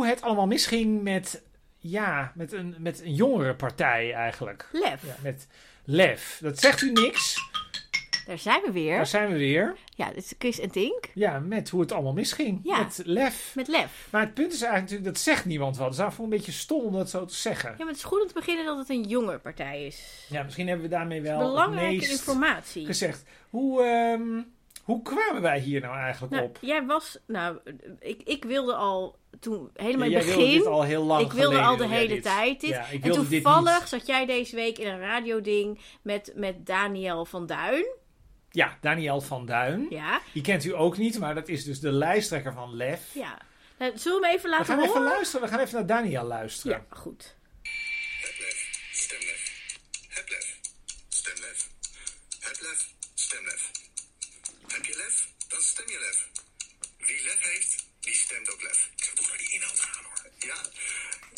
hoe het allemaal misging met, ja, met een, met een jongere partij eigenlijk. Lef. Ja, met Lef. Dat zegt u niks. Daar zijn we weer. Daar zijn we weer. Ja, dit is Chris en Tink. Ja, met hoe het allemaal misging. Ja. Met Lef. Met Lef. Maar het punt is eigenlijk natuurlijk, dat zegt niemand wat. Het is eigenlijk een beetje stom om dat zo te zeggen. Ja, maar het is goed om te beginnen dat het een jonge partij is. Ja, misschien hebben we daarmee wel Belangrijke informatie. gezegd. Hoe, ehm, hoe kwamen wij hier nou eigenlijk Nou, op? jij was, nou, ik, ik wilde al toen helemaal in jij het wilde begin. dit al heel lang ik wilde geleden, al de wilde hele dit. tijd dit. Ja, ik en wilde dit toevallig niet. zat jij deze week in een radioding met, met Daniel van Duin. Ja, Daniel van Duin. Ja, Die kent u ook niet, maar dat is dus de lijsttrekker van Lef. ja. Nou, zullen we hem even We laten gaan horen? even luisteren. We gaan even naar Daniel luisteren. Ja, goed. Het lef. Het lef. Het lef, stemlef. Heb je lef, dan stem je lef. Wie lef heeft, die stemt ook lef. Ik zou toch naar die inhoud gaan hoor. Ja,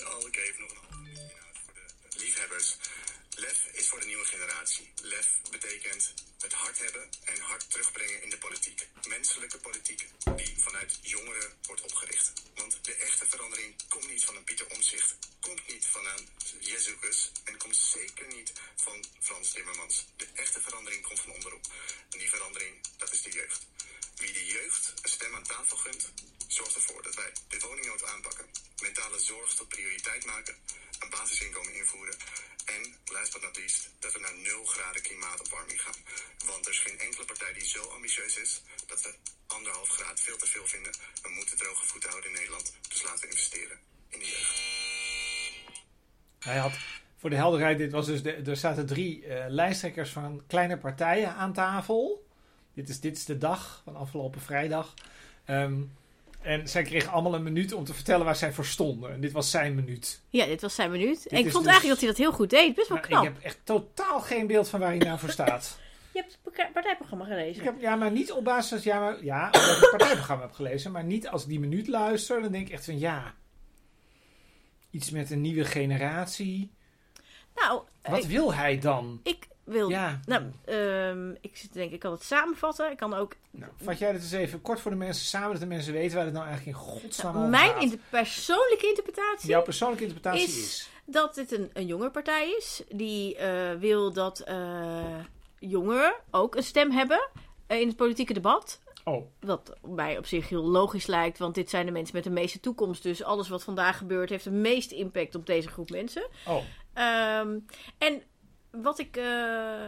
oh, ik even nog een inhoud voor de liefhebbers. Lef is voor de nieuwe generatie. Lef betekent het hart hebben en hart terugbrengen in de politiek. Menselijke politiek die vanuit jongeren wordt opgericht. Want de echte verandering komt niet van een Pieter Omzicht, komt niet van een Jezus en komt zeker niet van Frans Timmermans. De echte verandering komt van onderop. En die verandering, dat is de jeugd. Wie de jeugd een stem aan tafel gunt, zorgt ervoor dat wij de woningnood aanpakken, mentale zorg tot prioriteit maken, een basisinkomen invoeren en, last but not least, dat we naar 0 graden klimaatopwarming gaan. Want er is geen enkele partij die zo ambitieus is dat we anderhalf graad veel te veel vinden. We moeten droge voeten houden in Nederland, dus laten we investeren in de jeugd. Hij had, voor de helderheid, dit was dus er zaten drie eh, lijsttrekkers van kleine partijen aan tafel. Dit is, dit is de dag van afgelopen vrijdag. Ehm, en zij kregen allemaal een minuut om te vertellen waar zij voor stonden. En dit was zijn minuut. Ja, dit was zijn minuut. En ik vond dus- eigenlijk dat hij dat heel goed deed. Best wel Maar knap. ik heb echt totaal geen beeld van waar hij nou voor staat. Je hebt het partijprogramma gelezen. Ik heb, ja, maar niet op basis ja, maar, ja, omdat ik het partijprogramma heb gelezen. Maar niet als ik die minuut luister. Dan denk ik echt van ja. Iets met een nieuwe generatie. Nou, Wat ik, wil hij dan? ik wil... Ja. Nou, ehm, ik zit te denken, ik kan het samenvatten. Ik kan ook... Nou, vat jij dat eens even kort voor de mensen samen, dat de mensen weten waar het nou eigenlijk in godsnaam over mijn gaat. persoonlijke interpretatie Jouw persoonlijke interpretatie is... is dat dit een, een jonge partij is. Die eh, wil dat eh, jongeren ook een stem hebben eh, in het politieke debat. Oh, Wat mij op zich heel logisch lijkt, want dit zijn de mensen met de meeste toekomst. Dus alles wat vandaag gebeurt heeft de meeste impact op deze groep mensen. oh. Ehm, en wat ik. eh,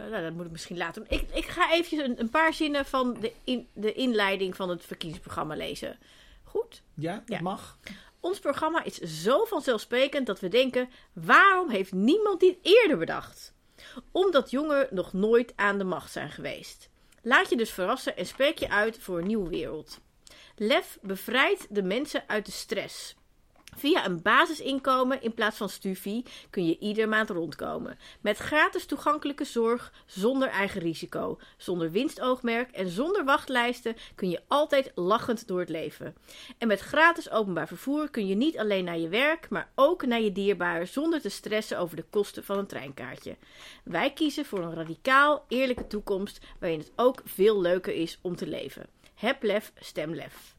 nou, dat moet ik misschien later doen. Ik, ik ga eventjes een, een paar zinnen van de, in, de inleiding van het verkiezingsprogramma lezen. Goed? Ja, dat Ja. mag. Ons programma is zo vanzelfsprekend dat we denken: waarom heeft niemand dit eerder bedacht? Omdat jongeren nog nooit aan de macht zijn geweest. Laat je dus verrassen en spreek je uit voor een nieuwe wereld. Lef bevrijdt de mensen uit de stress. Via een basisinkomen in plaats van stufie kun je iedere maand rondkomen. Met gratis toegankelijke zorg, zonder eigen risico, zonder winstoogmerk en zonder wachtlijsten kun je altijd lachend door het leven. En met gratis openbaar vervoer kun je niet alleen naar je werk, maar ook naar je dierbaren zonder te stressen over de kosten van een treinkaartje. Wij kiezen voor een radicaal, eerlijke toekomst waarin het ook veel leuker is om te leven. Heb lef, stem lef.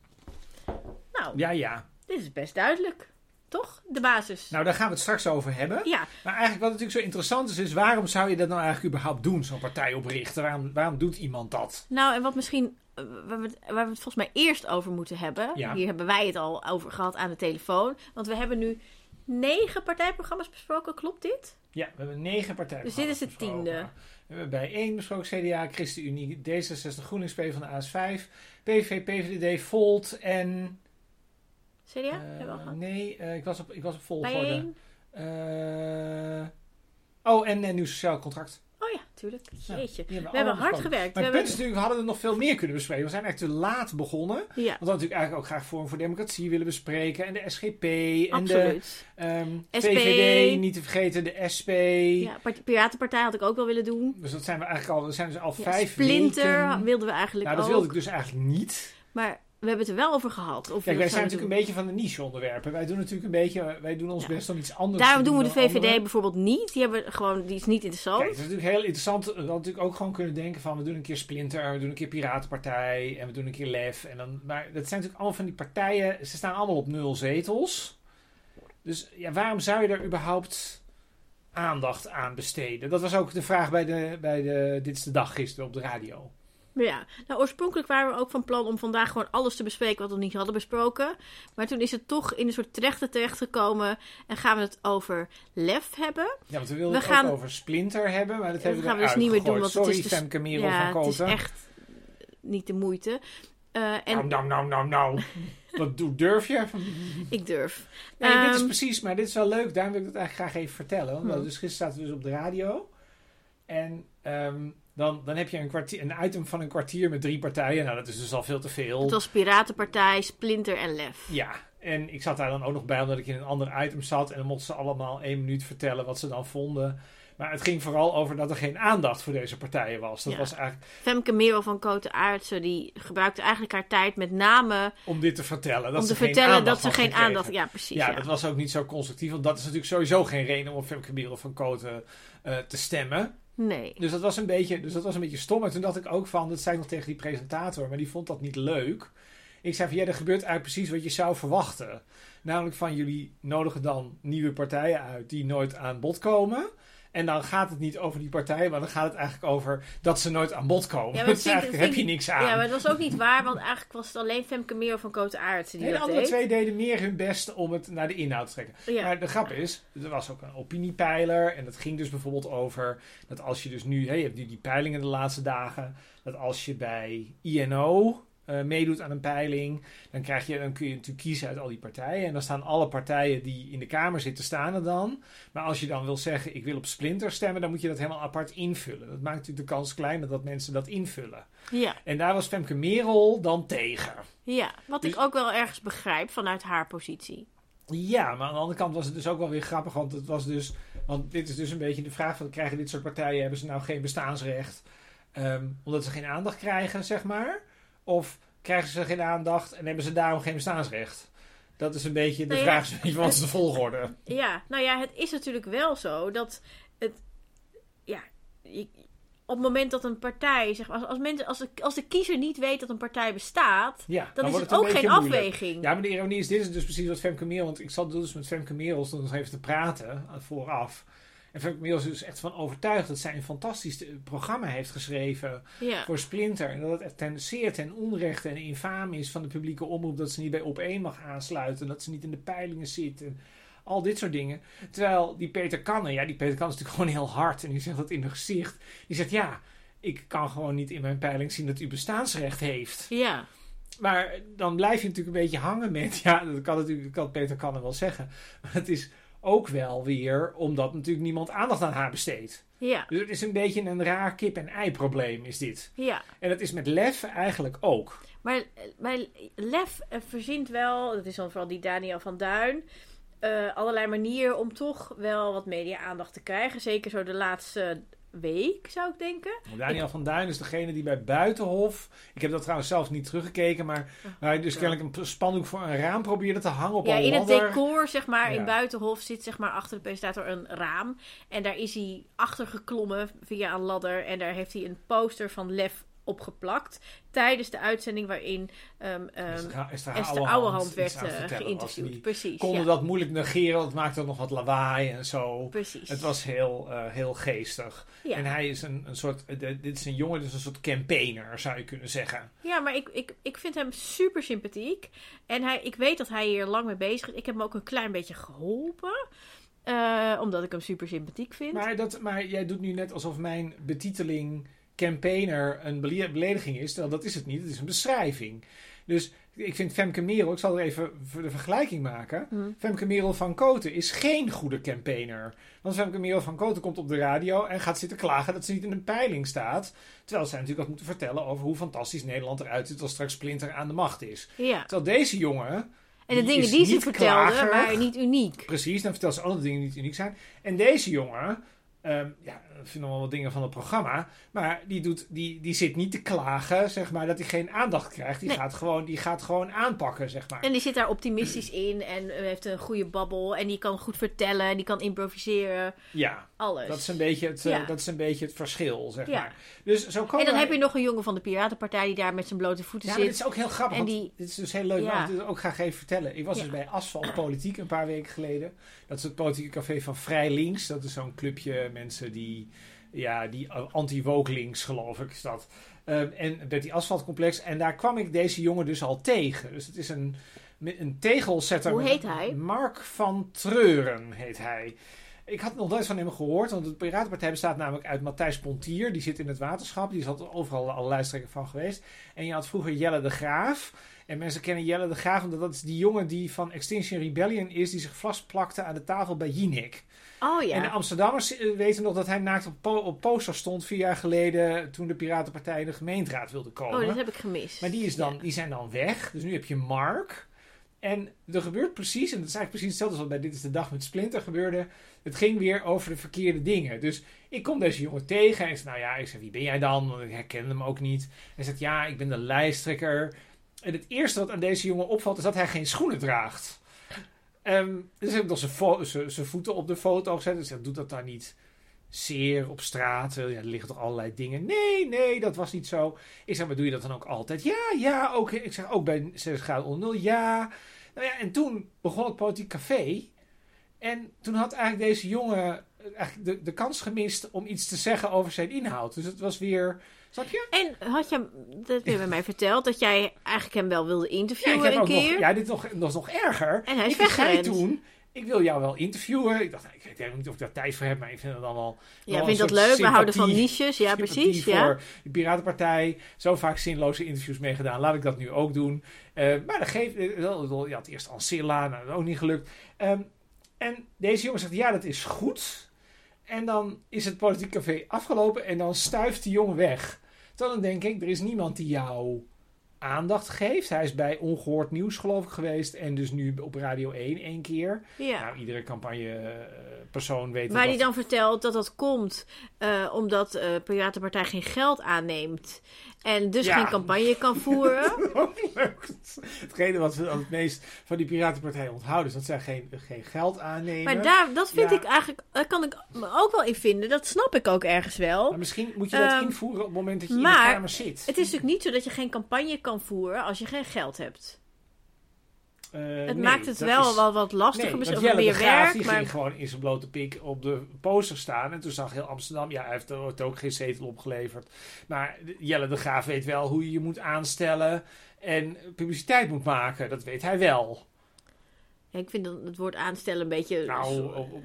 Nou, Ja, ja. Dit is best duidelijk. Toch? De basis. Nou, daar gaan we het straks over hebben. Ja, Maar eigenlijk wat natuurlijk zo interessant is, is waarom zou je dat nou eigenlijk überhaupt doen, zo'n partij oprichten? Waarom, waarom doet iemand dat? nou en wat misschien eh, waar we, het, waar we het volgens mij eerst over moeten hebben. Ja. Hier hebben wij het al over gehad aan de telefoon. Want we hebben nu negen partijprogramma's besproken. Klopt dit? Ja, we hebben negen partijen. Dus dit is het besproken. tiende. We hebben bij één besproken CDA, ChristenUnie, D66, GroenLinks, PvdA, AS5, PV, PVDD, Volt en... CDA? eh, nee, eh, ik, was op, ik was op volgorde. Eh, oh, en een nieuw sociaal contract. Oh ja, tuurlijk. Jeetje. hebben we hebben hard gewerkt. Maar We het punt is hebben... natuurlijk, we hadden er nog veel meer kunnen bespreken. We zijn echt te laat begonnen. Ja, Want we hadden natuurlijk eigenlijk ook graag Forum voor Democratie willen bespreken. En de SGP. En absoluut. de ehm, SP. VVD, niet te vergeten, de SP. Ja, part- Piratenpartij had ik ook wel willen doen. Dus dat zijn we eigenlijk al, we zijn dus al Ja, vijf Splinter weken. wilden we eigenlijk Nou, dat ook. wilde ik dus eigenlijk niet. Maar we hebben het er wel over gehad. Of Kijk, wij zijn natuurlijk een beetje van de niche-onderwerpen. Wij doen natuurlijk een beetje, wij doen ons Ja. best om iets anders Daarom te doen we de VVD anderen. bijvoorbeeld niet. Die, hebben gewoon, die is niet interessant. Kijk, het is natuurlijk heel interessant. We hadden natuurlijk ook gewoon kunnen denken van... we doen een keer Splinter, we doen een keer Piratenpartij... en we doen een keer Lef. En dan, maar dat zijn natuurlijk allemaal van die partijen... ze staan allemaal op nul zetels. Dus ja, waarom zou je er überhaupt aandacht aan besteden? Dat was ook de vraag bij de, bij de Dit is de Dag gisteren op de radio. Ja, nou oorspronkelijk waren we ook van plan om vandaag gewoon alles te bespreken wat we niet hadden besproken. Maar toen is het toch in een soort terechte terechtgekomen en gaan we het over lef hebben. Ja, want we wilden We het gaan- ook over Splinter hebben, maar dat hebben we gaan we dus niet meer doen, want Sorry, het is dus, Femke Merel ja, van het is echt niet de moeite. Eh, en Nou, nou, nou, nou. Wat doe- durf je? ik durf. Nee, dit is Ehm, precies, maar dit is wel leuk. Daarom wil ik het eigenlijk graag even vertellen. Want Hmm. dus gisteren zaten we dus op de radio. En ehm, dan, dan heb je een, kwartier, een item van een kwartier met drie partijen. Nou, dat is dus al veel te veel. Het was Piratenpartij, Splinter en Lef. Ja, en ik zat daar dan ook nog bij omdat ik in een ander item zat. En dan mochten ze allemaal één minuut vertellen wat ze dan vonden. Maar het ging vooral over dat er geen aandacht voor deze partijen was. Dat Ja. was eigenlijk Femke Merel van Koten Aartsen, die gebruikte eigenlijk haar tijd met name om dit te vertellen. Dat om te vertellen dat aandacht ze geen gekregen. aandacht... Ja, precies. Ja, Ja, dat was ook niet zo constructief. Want dat is natuurlijk sowieso geen reden om op Femke Merel van Koten eh, te stemmen. Nee. Dus dat, was een beetje, dus dat was een beetje stom. En toen dacht ik ook van, dat zei ik nog tegen die presentator, maar die vond dat niet leuk. Ik zei van, ja, er gebeurt eigenlijk precies wat je zou verwachten. Namelijk van, jullie nodigen dan nieuwe partijen uit die nooit aan bod komen. En dan gaat het niet over die partijen, maar dan gaat het eigenlijk over dat ze nooit aan bod komen. Ja, maar dus vind eigenlijk heb je niks aan. Ja, maar dat was ook niet waar, want eigenlijk was het alleen Femke Merel van Koten Aartsen die de andere deed. twee deden meer hun best om het naar de inhoud te trekken. Ja. Maar de grap is, er was ook een opiniepeiler. En dat ging dus bijvoorbeeld over dat als je dus nu, hè, je hebt nu die peilingen de laatste dagen. Dat als je bij INO eh, meedoet aan een peiling, dan, krijg je, dan kun je natuurlijk kiezen uit al die partijen. En dan staan alle partijen die in de Kamer zitten, staan er dan. Maar als je dan wil zeggen, ik wil op Splinter stemmen, dan moet je dat helemaal apart invullen. Dat maakt natuurlijk de kans kleiner dat mensen dat invullen. Ja, En daar was Femke Merel dan tegen. ja, wat ik Dus- ook wel ergens begrijp vanuit haar positie. Ja, maar aan de andere kant was het dus ook wel weer grappig. Want het was dus. Want dit is dus een beetje de vraag: van, krijgen dit soort partijen, hebben ze nou geen bestaansrecht? ehm, omdat ze geen aandacht krijgen, zeg maar? Of krijgen ze geen aandacht en hebben ze daarom geen bestaansrecht? Dat is een beetje de Nou ja, vraag, wat is de volgorde? Ja, nou ja, het is natuurlijk wel zo dat het. Ja, je- op het moment dat een partij, zeg maar, als, als, mensen, als, de, als de kiezer niet weet dat een partij bestaat, Ja, dan, is wordt het ook geen moeilijk. afweging. Ja, maar de ironie is, dit is dus precies wat Femke Merel... Want ik zat dus met Femke stond nog even te praten vooraf. En Femke Merel is dus echt van overtuigd dat zij een fantastisch programma heeft geschreven... Ja. voor Splinter. En dat het ten, zeer ten onrechte en infaam is van de publieke omroep dat ze niet bij op 1 mag aansluiten. Dat ze niet in de peilingen zit. En al dit soort dingen. Terwijl die Peter Kannen, ja, die Peter Kannen is natuurlijk gewoon heel hard. En die zegt dat in hun gezicht. Die zegt ja, ik kan gewoon niet in mijn peiling zien dat u bestaansrecht heeft. ja. Maar dan blijf je natuurlijk een beetje hangen met. Ja, dat kan natuurlijk dat kan Peter Kannen wel zeggen. Maar het is ook wel weer omdat natuurlijk niemand aandacht aan haar besteedt. Ja, Dus het is een beetje een raar kip-en-ei probleem, is dit. ja. En dat is met lef eigenlijk ook. Maar, maar Lef eh, verzint wel, dat is dan vooral die Daniel van Duin, eh, allerlei manieren om toch wel wat media-aandacht te krijgen. Zeker zo de laatste week, zou ik denken. Daniel van Duin is degene die bij Buitenhof. Ik heb dat trouwens zelf niet teruggekeken. Maar waar hij dus ja. kennelijk een spandoek voor een raam probeerde te hangen op Ja, een in het decor, zeg maar, Ja. in Buitenhof zit zeg maar achter de presentator een raam. En daar is hij achter geklommen via een ladder. En daar heeft hij een poster van Lef opgeplakt. Tijdens de uitzending waarin ehm ehm, Esther, Ouwehand werd eh, geïnterviewd. Precies. konden ja. dat moeilijk negeren, want het maakte ook nog wat lawaai en zo. Precies. Het was heel, eh, heel geestig. ja. En hij is een, een soort, eh, dit is een jongen, dus een soort campaigner zou je kunnen zeggen. Ja, maar ik, ik, ik vind hem super sympathiek. En hij, ik weet dat hij hier lang mee bezig is. Ik heb hem ook een klein beetje geholpen. eh, omdat ik hem super sympathiek vind. Maar, dat, maar jij doet nu net alsof mijn betiteling campaigner een bele- belediging is. Terwijl dat is het niet, het is een beschrijving. Dus ik vind Femke Merel, ik zal er even voor de vergelijking maken. Hm. Femke Merel van Koten is geen goede campaigner. Want Femke Merel van Koten komt op de radio en gaat zitten klagen dat ze niet in een peiling staat. Terwijl zij natuurlijk had moeten vertellen over hoe fantastisch Nederland eruit ziet als straks Splinter aan de macht is. Ja. Terwijl deze jongen, En de die dingen die ze vertelde waren niet uniek. precies, dan vertelt ze alle dingen die niet uniek zijn. En deze jongen, ehm, ja, vind nog wel wat dingen van het programma. Maar die, doet, die, die zit niet te klagen, zeg maar, dat hij geen aandacht krijgt. Die, Nee. gaat, gewoon, die gaat gewoon aanpakken, zeg maar. En die zit daar optimistisch in en eh, heeft een goede babbel. En die kan goed vertellen, en die kan improviseren. Ja, Alles. dat is een beetje het, eh, Ja. dat is een beetje het verschil, zeg Ja. maar. Dus zo komen en dan wij- heb je nog een jongen van de Piratenpartij die daar met zijn blote voeten Ja, zit. dit is ook heel grappig. En die- Dit is dus heel leuk. Ja. ik dit ook graag even vertellen. Ik was Ja. dus bij Asfalt Politiek een paar weken geleden. Dat is het politieke café van Vrij Links. Dat is zo'n clubje mensen die, ja, die eh, anti-woke links, geloof ik, is dat. Ehm, en met die asfaltcomplex. En daar kwam ik deze jongen dus al tegen. Dus het is een, een tegelzetter. Hoe heet hij? Mark van Treuren heet hij. Ik had nog nooit van hem gehoord, want de Piratenpartij bestaat namelijk uit Matthijs Pontier. Die zit in het waterschap, die is altijd overal al lijsttrekker van geweest. En je had vroeger Jelle de Graaf. En mensen kennen Jelle de Graaf omdat dat is die jongen die van Extinction Rebellion is, die zich vastplakte aan de tafel bij Jinek. Oh ja. En de Amsterdammers eh, weten nog dat hij naakt op, op poster stond vier jaar geleden toen de Piratenpartij in de gemeenteraad wilde komen. oh, dat heb ik gemist. Maar die, is dan, Ja. die zijn dan weg. Dus nu heb je Mark. En er gebeurt precies, en dat is eigenlijk precies hetzelfde als wat bij Dit is de Dag met Splinter gebeurde. Het ging weer over de verkeerde dingen. Dus ik kom deze jongen tegen en ik zeg, nou ja, ik zeg, wie ben jij dan? Want ik herkende hem ook niet. Hij zegt, ja, ik ben de lijsttrekker. En het eerste wat aan deze jongen opvalt, is dat hij geen schoenen draagt. Ehm, dus heb ik nog zijn, voeten op de foto gezet. Dus zeg, doet dat dan niet zeer op straat? Ja, er liggen toch allerlei dingen. Nee, nee, dat was niet zo. Ik zeg, maar doe je dat dan ook altijd? Ja, ja, ook. Ik zeg, ook bij 6 graden onder nul, ja. Nou ja, en toen begon het politiek café. En toen had eigenlijk deze jongen de, de kans gemist om iets te zeggen over zijn inhoud. Dus het was weer, snap je? En had je, dat je bij mij verteld, dat jij eigenlijk hem wel wilde Ja, ik interviewen heb een keer? nog, ja, dit nog, is nog erger. En hij is ik weggerend. toen, ik wil jou wel interviewen. Ik dacht, nou, ik weet helemaal niet of ik daar tijd voor heb, maar ik vind het dan wel... Ja, wel vind dat leuk? We houden van niches. Ja, precies. voor Ja. de Piratenpartij. Zo vaak zinloze interviews mee gedaan. Laat ik dat nu ook doen. Eh, maar dat geeft... eh, Je had eerst Ancilla, nou, dat ook niet gelukt. Ehm, en deze jongen zegt, ja, dat is goed. En dan is het politiek café afgelopen en dan stuift die jongen weg. Dan denk ik, er is niemand die jou aandacht geeft. Hij is bij Ongehoord Nieuws geloof ik geweest. En dus nu op Radio 1 één keer. ja. Nou, iedere campagnepersoon weet Waar dat hij dan vertelt dat dat komt eh, omdat de Piratenpartij geen geld aanneemt. En dus Ja. geen campagne kan voeren. Hetgene wat we het meest van die Piratenpartij onthouden is dat zij geen, geen geld aannemen. maar daar, dat vind Ja. ik eigenlijk, daar kan ik me ook wel in vinden. Dat snap ik ook ergens wel. Maar misschien moet je dat Ehm, invoeren op het moment dat je in de Kamer zit. Het is natuurlijk niet zo dat je geen campagne kan voeren als je geen geld hebt. Eh, Het nee, maakt het wel is- wat, wat lastiger, Nee, misschien de meer Graaf werk. die Maar ging gewoon in zijn blote pik op de poster staan. En toen zag heel Amsterdam, ja, hij heeft er ook geen zetel opgeleverd. Maar Jelle de Graaf weet wel hoe je je moet aanstellen en publiciteit moet maken. Dat weet hij wel. Ja, ik vind het woord aanstellen een beetje... Nou, op- op-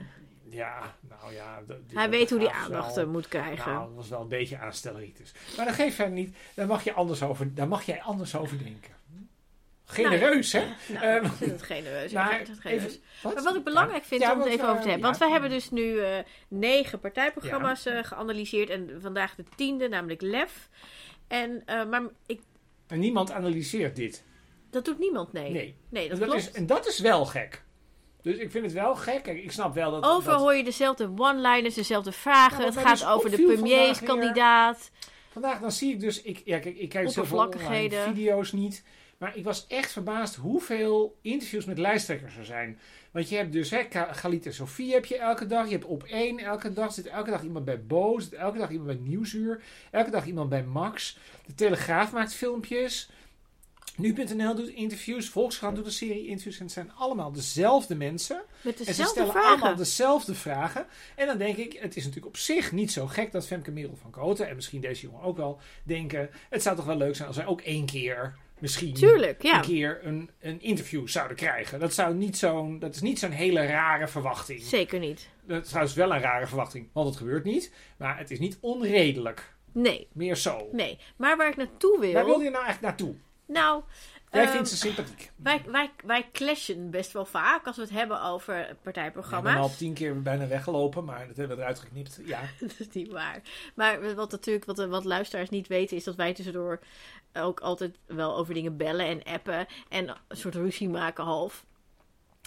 ja, nou ja. de- hij weet de hoe die aandacht wel- moet krijgen. Nou, dat was wel een beetje aanstelleritis. Maar dat geeft verder niet. Daar mag je anders over, daar mag jij anders over denken. Genereus, hè? Nou, Ehm, ik vind het genereus. maar ik vind het genereus. even- wat? Maar wat ik belangrijk vind Ja, om het even over te eh, hebben. Want wij hebben dus nu eh, negen partijprogramma's eh, geanalyseerd. En vandaag de tiende, namelijk LEF. En, eh, maar ik, En niemand analyseert dit. dat doet niemand, nee. Nee. Nee, dat, en, dat is, en dat is wel gek. Dus ik vind het wel gek. Kijk, ik snap wel dat... Overal dat- hoor je dezelfde one-liners, dezelfde vragen. Het gaat dus over de premierskandidaat. Vandaag dan zie ik dus... Ik, ja, kijk, ik kijk zoveel video's niet. Maar ik was echt verbaasd hoeveel interviews met lijsttrekkers er zijn. Want je hebt dus, hè, Ka- Galit en Sofie heb je elke dag. Je hebt op één elke dag. Zit elke dag iemand bij Bo. Zit elke dag iemand bij Nieuwsuur. Elke dag iemand bij Max. De Telegraaf maakt filmpjes. Nu.nl doet interviews. Volkskrant doet een serie interviews. En het zijn allemaal dezelfde mensen. Met En ze dezelfde stellen vragen. allemaal dezelfde vragen. En dan denk ik, het is natuurlijk op zich niet zo gek dat Femke Merel van Koten, en misschien deze jongen ook wel, denken, het zou toch wel leuk zijn als wij ook één keer, misschien Tuurlijk, ja. een keer een, een interview zouden krijgen. Dat, zou niet zo'n, dat is niet zo'n hele rare verwachting. Zeker niet. Dat is trouwens wel een rare verwachting, want het gebeurt niet. Maar het is niet onredelijk. Nee, Meer zo. nee. Maar waar ik naartoe wil... Waar wilde je nou eigenlijk naartoe? Nou, Jij vindt ze sympathiek. wij, wij, wij clashen best wel vaak als we het hebben over We hebben partijprogramma's. al tien keer bijna weggelopen, maar dat hebben we eruit geknipt. Ja. Dat is niet waar. Maar wat natuurlijk, wat, wat luisteraars niet weten, is dat wij tussendoor ook altijd wel over dingen bellen en appen. En een soort ruzie maken half.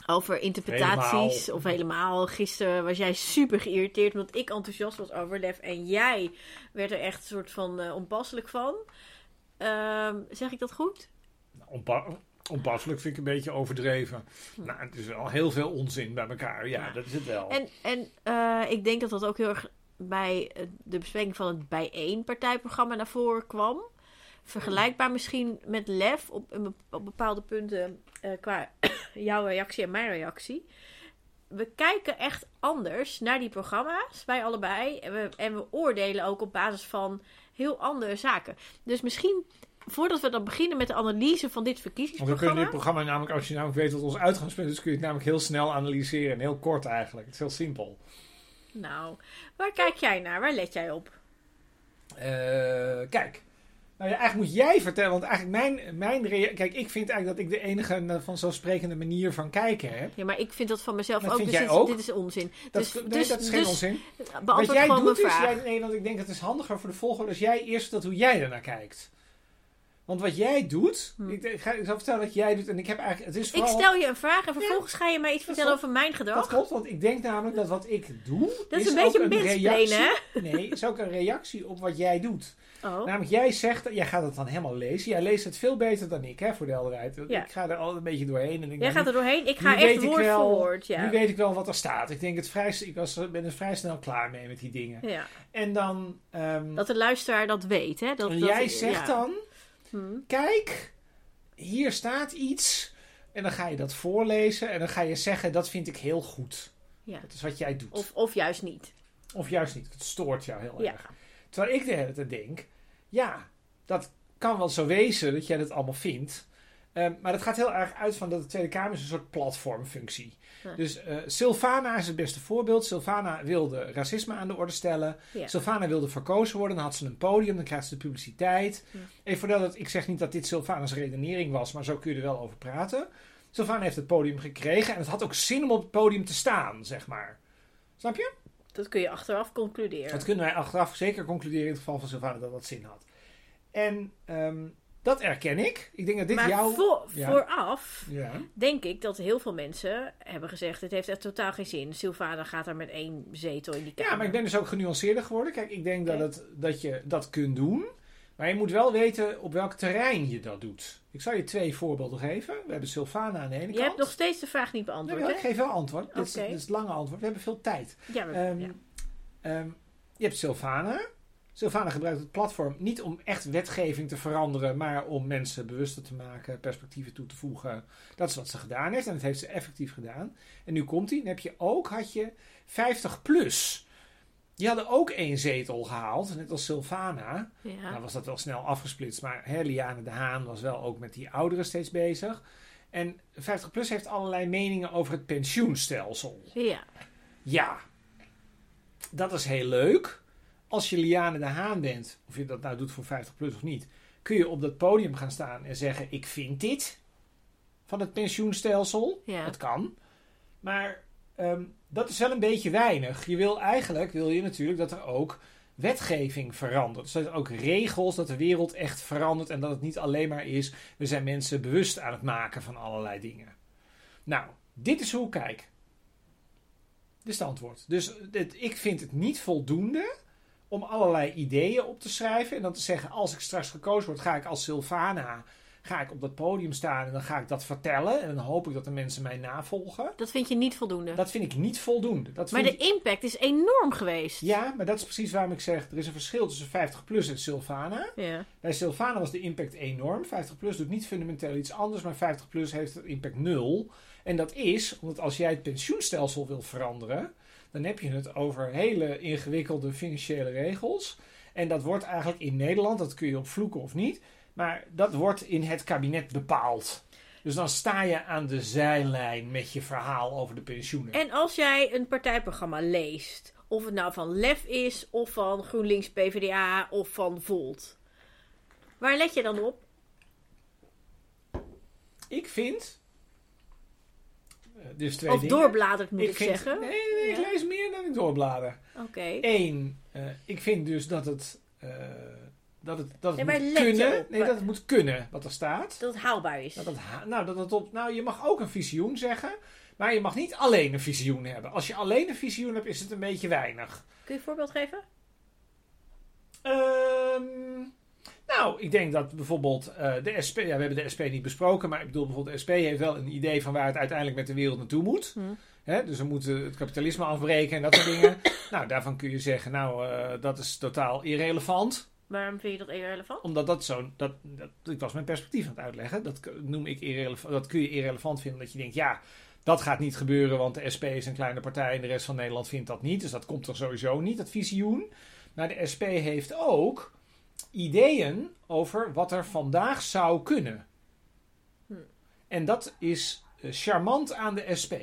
over interpretaties. Helemaal. Of helemaal. Gisteren was jij super geïrriteerd omdat ik enthousiast was over Lef. En jij werd er echt een soort van eh, onpasselijk van. Ehm, zeg ik dat goed? Onpa- onpasselijk vind ik een beetje overdreven. Nou, het is wel heel veel onzin bij elkaar. Ja, Ja. dat is het wel. En, en eh, ik denk dat dat ook heel erg bij eh, de bespreking van het bijeenpartijprogramma naar voren kwam. Vergelijkbaar misschien met Lef op, een op bepaalde punten eh, qua jouw reactie en mijn reactie. We kijken echt anders naar die programma's, wij allebei. En we, en we oordelen ook op basis van heel andere zaken. Dus misschien, voordat we dan beginnen met de analyse van dit Want we verkiezingsprogramma... kunnen dit programma namelijk, als je namelijk weet wat ons uitgangspunt is, kun je het namelijk heel snel analyseren. En heel kort eigenlijk. Het is heel simpel. Nou, waar kijk jij naar? Waar let jij op? Eh, kijk. Nou ja, eigenlijk moet jij vertellen, want eigenlijk mijn, mijn Kijk, ik vind eigenlijk dat ik de enige eh, vanzelfsprekende manier van kijken heb. Ja, maar ik vind dat van mezelf Dat ook. vind Dus jij dit, is- ook? dit is onzin. Dat, dus, nee, dus, dat is geen dus onzin. Wat Beantwoord jij doet mijn is, vraag. jij, nee, want ik denk dat het is handiger voor de volgorde als jij eerst vertelt hoe jij ernaar kijkt. Want wat jij doet, Hm. ik, ik, ga, ik zal vertellen wat jij doet en ik heb eigenlijk, het is Ik vooral, stel je een vraag en vervolgens ga je mij iets vertellen klopt. over mijn gedrag. dat klopt, want ik denk namelijk dat wat ik doe, Dat is een beetje mansplainen, reactie, nee, is ook een reactie op wat jij doet. Oh. Namelijk, jij zegt, jij gaat het dan helemaal lezen. Jij leest het veel beter dan ik, hè, voor de helderheid. Ja. Ik ga er al een beetje doorheen. En ik Jij gaat er doorheen. Ik ga echt ik woord wel- voor woord. Ja. Nu weet ik wel wat er staat. Ik denk het vrij, ik was, ben er vrij snel klaar mee met die dingen. ja. En dan, ehm, Dat de luisteraar dat weet. Hè? Dat, en dat- jij zegt dan, Hm. kijk, hier staat iets. En dan ga je dat voorlezen en dan ga je zeggen, dat vind ik heel goed. Ja. Dat is wat jij doet. Of, Of, of juist niet. juist niet, het stoort jou heel Ja. erg. Terwijl ik de hele tijd denk, ja, dat kan wel zo wezen dat jij dat allemaal vindt. Ehm, maar dat gaat heel erg uit van dat de Tweede Kamer is een soort platformfunctie. Dus eh Silvana is het beste voorbeeld. Silvana wilde racisme aan de orde stellen. Ja. Silvana wilde verkozen worden. Dan had ze een podium. Dan krijgt ze de publiciteit. Ja. Even voordat ik zeg niet dat dit Silvana's redenering was. Maar zo kun je er wel over praten. Silvana heeft het podium gekregen. En het had ook zin om op het podium te staan, zeg maar. Snap je? Dat kun je achteraf concluderen. Dat kunnen wij achteraf zeker concluderen in het geval van Silvana dat dat zin had. En ehm, dat erken ik. Ik denk dat dit maar jouw... voor- Ja. vooraf Ja. denk ik dat heel veel mensen hebben gezegd... het heeft echt totaal geen zin. Sylvana gaat er met één zetel in die kamer. ja, maar ik ben dus ook genuanceerder geworden. Kijk, ik denk dat, het, dat je dat kunt doen. Maar je moet wel weten op welk terrein je dat doet. Ik zal je twee voorbeelden geven. We hebben Silvana aan de ene Je kant. hebt nog steeds de vraag niet beantwoord, Jawel, ik hè? geef wel antwoord. Dit, is, Oké. dit is het lange antwoord. We hebben veel tijd. Ja, maar, Ehm, ja. ehm, je hebt Silvana. Silvana gebruikt het platform niet om echt wetgeving te veranderen, maar om mensen bewuster te maken, perspectieven toe te voegen. Dat is wat ze gedaan heeft en dat heeft ze effectief gedaan. En nu komt hij. Dan heb je ook, had je 50 plus. Die hadden ook één zetel gehaald, net als Silvana. ja. Nou was dat wel snel afgesplitst, maar hè, Liane de Haan was wel ook met die ouderen steeds bezig. En 50 plus heeft allerlei meningen over het pensioenstelsel. ja. Ja, dat is heel leuk. Als je Liane de Haan bent, of je dat nou doet voor 50 plus of niet, kun je op dat podium gaan staan en zeggen: Ik vind dit van het pensioenstelsel. Ja. Dat kan. Maar ehm, dat is wel een beetje weinig. Je wil eigenlijk, wil je natuurlijk dat er ook wetgeving verandert. Dus dat er ook regels, dat de wereld echt verandert en dat het niet alleen maar is, we zijn mensen bewust aan het maken van allerlei dingen. Nou, dit is hoe ik kijk. Dit is het antwoord. Dus ik vind het niet voldoende om allerlei ideeën op te schrijven en dan te zeggen, als ik straks gekozen word, ga ik als Sylvana ga ik op dat podium staan en dan ga ik dat vertellen en dan hoop ik dat de mensen mij navolgen. Dat vind je niet voldoende. Dat vind ik niet voldoende. Dat maar de impact is enorm geweest. ja, maar dat is precies waarom ik zeg: er is een verschil tussen 50 plus en Sylvana. Ja. Bij Sylvana was de impact enorm. 50 plus doet niet fundamenteel iets anders, maar 50 plus heeft de impact nul. En dat is omdat als jij het pensioenstelsel wil veranderen, dan heb je het over hele ingewikkelde financiële regels. En dat wordt eigenlijk in Nederland, dat kun je op vloeken of niet, maar dat wordt in het kabinet bepaald. Dus dan sta je aan de zijlijn met je verhaal over de pensioenen. En als jij een partijprogramma leest, of het nou van LEF is, of van GroenLinks PvdA, of van Volt. Waar let je dan op? Ik vind. Eh, dus twee Of dingen. doorbladerd moet ik, vind, zeggen. Nee, nee, ik Ja. lees meer dan ik doorblader. Oké. Eén, eh, ik vind dus dat het. eh, dat het, dat het Nee, moet kunnen. op? Nee, dat het moet kunnen wat er staat. Dat het haalbaar is. Dat het, ha- nou, dat het op, nou, je mag ook een visioen zeggen. Maar je mag niet alleen een visioen hebben. Als je alleen een visioen hebt, is het een beetje weinig. Kun je een voorbeeld geven? Ehm, nou, ik denk dat bijvoorbeeld eh, de SP... Ja, we hebben de SP niet besproken, maar ik bedoel bijvoorbeeld de SP heeft wel een idee van waar het uiteindelijk met de wereld naartoe moet. Hm. Dus we moeten het kapitalisme afbreken en dat soort dingen. Nou, daarvan kun je zeggen, nou, eh, dat is totaal irrelevant. Waarom vind je dat irrelevant? Omdat dat zo... Dat, dat, ik was mijn perspectief aan het uitleggen. Dat noem ik irrelevant. Dat kun je irrelevant vinden. Dat je denkt, ja, dat gaat niet gebeuren. Want de SP is een kleine partij en de rest van Nederland vindt dat niet. Dus dat komt er sowieso niet, dat visioen. Maar de SP heeft ook ideeën over wat er vandaag zou kunnen. Hm. En dat is eh, charmant aan de SP.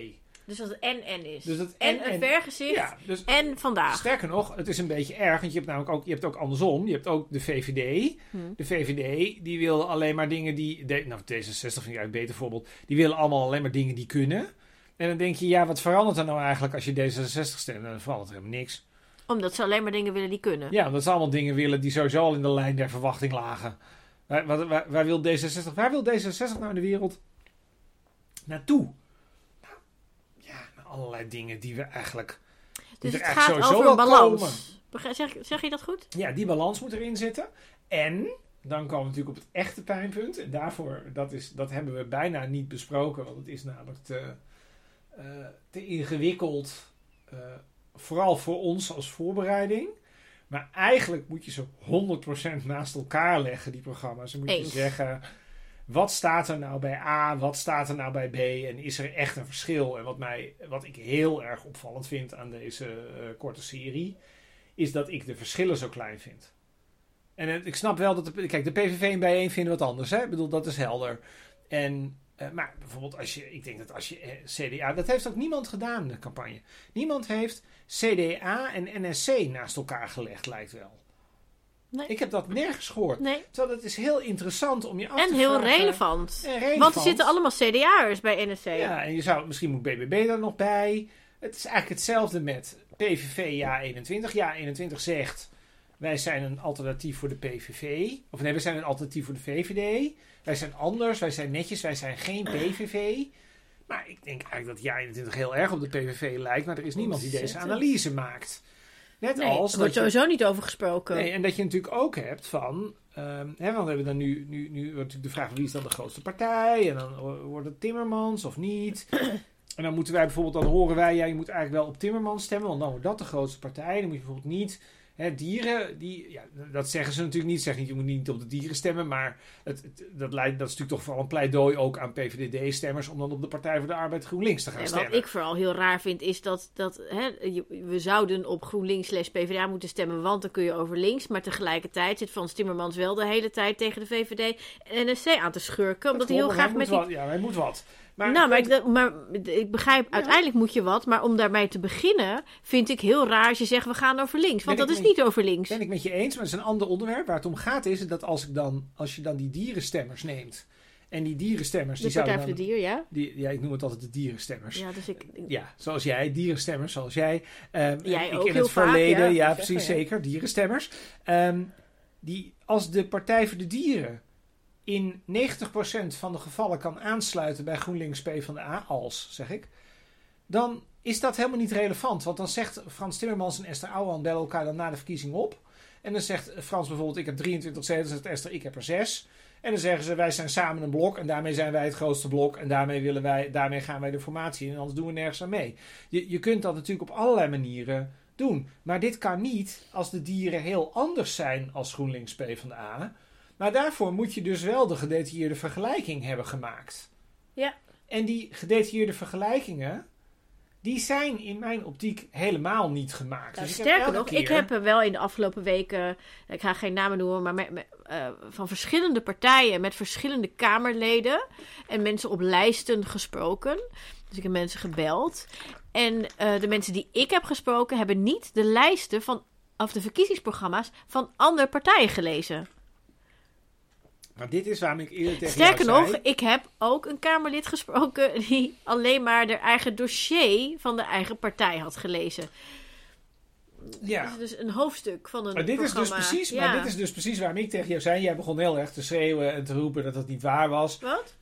Dus dat het en-en is. Dus dat en, en- een en- vergezicht Ja, dus en vandaag. Sterker nog, het is een beetje erg, want je hebt namelijk ook, je hebt ook andersom. Je hebt ook de VVD. Hm. De VVD, die wil alleen maar dingen die... De, nou, D66 vind ik eigenlijk een beter voorbeeld. Die willen allemaal alleen maar dingen die kunnen. En dan denk je, ja, wat verandert er nou eigenlijk als je D66 stemt? Dan verandert er helemaal niks. Omdat ze alleen maar dingen willen die kunnen. Ja, omdat ze allemaal dingen willen die sowieso al in de lijn der verwachting lagen. Waar, waar, waar, waar wil D66, waar wil D66 nou in de wereld naartoe? Nou, ja, naar allerlei dingen die we eigenlijk... dus het eigenlijk gaat sowieso over balans. komen. Zeg, zeg je dat goed? Ja, die balans moet erin zitten. En dan komen we natuurlijk op het echte pijnpunt. En daarvoor, dat, is, dat hebben we bijna niet besproken. Want het is namelijk te, eh, te ingewikkeld. eh, vooral voor ons als voorbereiding. Maar eigenlijk moet je ze 100% naast elkaar leggen, die programma's. Dan moet je Eens. zeggen, wat staat er nou bij A, wat staat er nou bij B en is er echt een verschil? En wat, mij, wat ik heel erg opvallend vind aan deze eh, korte serie, is dat ik de verschillen zo klein vind. En ik snap wel dat, de, kijk, de PVV en bijeen vinden wat anders, hè? Ik bedoel, dat is helder. En, eh, maar bijvoorbeeld als je, ik denk dat als je eh, CDA, dat heeft ook niemand gedaan, de campagne. Niemand heeft CDA en NSC naast elkaar gelegd, lijkt wel. Nee. Ik heb dat nergens gehoord. Nee. Terwijl het is heel interessant om je af En te heel relevant. En relevant. Want er zitten allemaal CDA'ers bij NSC. Ja, en je zou, misschien moet BBB er nog bij. Het is eigenlijk hetzelfde met PVV Ja 21. Ja 21 zegt, wij zijn een alternatief voor de PVV. Of nee, wij zijn een alternatief voor de VVD. Wij zijn anders, wij zijn netjes, wij zijn geen PVV. Maar ik denk eigenlijk dat Ja 21 heel erg op de PVV lijkt. Maar er is niemand die deze analyse maakt. Net Nee, als er wordt je- sowieso niet over gesproken. Nee, en dat je natuurlijk ook hebt van. ehm, hè, want we hebben dan nu, nu, nu wordt natuurlijk de vraag wie is dan de grootste partij? En dan wo- wordt het Timmermans of niet? En dan moeten wij bijvoorbeeld, dan horen wij, ja, je moet eigenlijk wel op Timmermans stemmen, want dan wordt dat de grootste partij. Dan moet je bijvoorbeeld niet. Hè, dieren, die, ja, dat zeggen ze natuurlijk niet. Zeg niet, je moet niet op de dieren stemmen. Maar het, het- dat, leidt, dat is natuurlijk toch vooral een pleidooi ook aan PVDD-stemmers. om dan op de Partij voor de Arbeid GroenLinks te gaan En stemmen. wat ik vooral heel raar vind, is dat, dat hè, we zouden op GroenLinks slash PvdA moeten stemmen, want dan kun je over links. Maar tegelijkertijd zit Frans Timmermans wel de hele tijd tegen de VVD en NSC aan te schurken. Omdat hij heel graag met die... Ja, hij moet wat. Maar, nou, maar ik, dat- maar ik begrijp, uiteindelijk moet je wat. Maar om daarmee te beginnen, vind ik heel raar als je zegt we gaan over links. Want Ben dat is niet over links. Ben ik met je eens, maar het is een ander onderwerp. Waar het om gaat is dat als, ik dan, als je dan die dierenstemmers neemt. En die dierenstemmers, De die Partij zouden voor dan... de Dier, ja? Die, ja, ik noem het altijd de dierenstemmers. Ja. Ja, dus ik... zoals jij, dierenstemmers, zoals jij. Ehm, Jij ik ook in heel het vaak, verleden, ja. ja, precies zeggen, ja. zeker, dierenstemmers. Ehm, die, als de Partij voor de Dieren in 90% van de gevallen kan aansluiten bij GroenLinks PvdA, als zeg ik, dan is dat helemaal niet relevant. Want dan zegt Frans Timmermans en Esther Ouwehand bellen elkaar dan na de verkiezing op. En dan zegt Frans bijvoorbeeld, ik heb 23 zetels, zegt Esther, ik heb er 6. En dan zeggen ze, wij zijn samen een blok en daarmee zijn wij het grootste blok. En daarmee, willen wij, daarmee gaan wij de formatie in en anders doen we nergens aan mee. Je, je kunt dat natuurlijk op allerlei manieren doen. Maar dit kan niet als de dieren heel anders zijn als GroenLinks PvdA. Maar daarvoor moet je dus wel de gedetailleerde vergelijking hebben gemaakt. Ja. En die gedetailleerde vergelijkingen, die zijn in mijn optiek helemaal niet gemaakt. Nou, Dus sterker nog, keer- ik heb er wel in de afgelopen weken, ik ga geen namen noemen, maar met, met, eh, van verschillende partijen met verschillende Kamerleden en mensen op lijsten gesproken. Dus ik heb mensen gebeld. En eh, de mensen die ik heb gesproken hebben niet de lijsten van, of de verkiezingsprogramma's van andere partijen gelezen. Maar dit is waarom ik eerder tegen Sterker jou nog, zei, ik heb ook een Kamerlid gesproken die alleen maar de eigen dossier van de eigen partij had gelezen. ja. Is dus een hoofdstuk van een Maar dit, is dus precies, Ja. maar dit is dus precies waarom ik tegen jou zei. Jij begon heel erg te schreeuwen en te roepen dat dat niet waar was. Wat?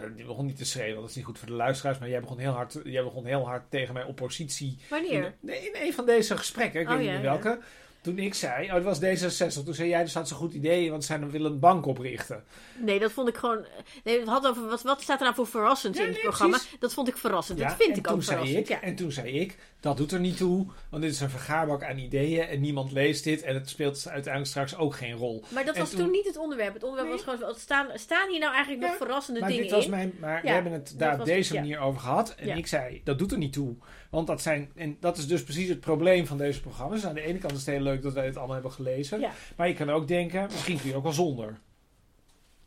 Nou, begon niet te schreeuwen, dat is niet goed voor de luisteraars. Maar jij begon heel hard, jij begon heel hard tegen mijn oppositie. Wanneer? In, nee, in een van deze gesprekken, ik Oh, weet ja, niet welke. Toen ik zei, oh, het was D66. Toen zei jij, dus had ze een goed idee, want zij willen een bank oprichten. Nee, dat vond ik gewoon. Nee, het had over wat, wat staat er nou voor verrassend Ja, in het nee, programma? precies. Dat vond ik verrassend. Ja, dat vind en ik toen ook zei verrassend. ik, ja. En toen zei ik, dat doet er niet toe, want dit is een vergaarbak aan ideeën en niemand leest dit en het speelt uiteindelijk straks ook geen rol. Maar dat En was toen- toen niet het onderwerp. Het onderwerp Nee. was gewoon. Staan, staan hier nou eigenlijk nog verrassende Maar dingen dit was in? mijn, maar we hebben het daar op deze manier over gehad en ik zei, dat doet er niet toe, want dat zijn en dat is dus precies het probleem van deze programma's. Aan de ene kant is het heel leuk dat wij het allemaal hebben gelezen, Ja. maar je kan ook denken, misschien kun je ook wel zonder.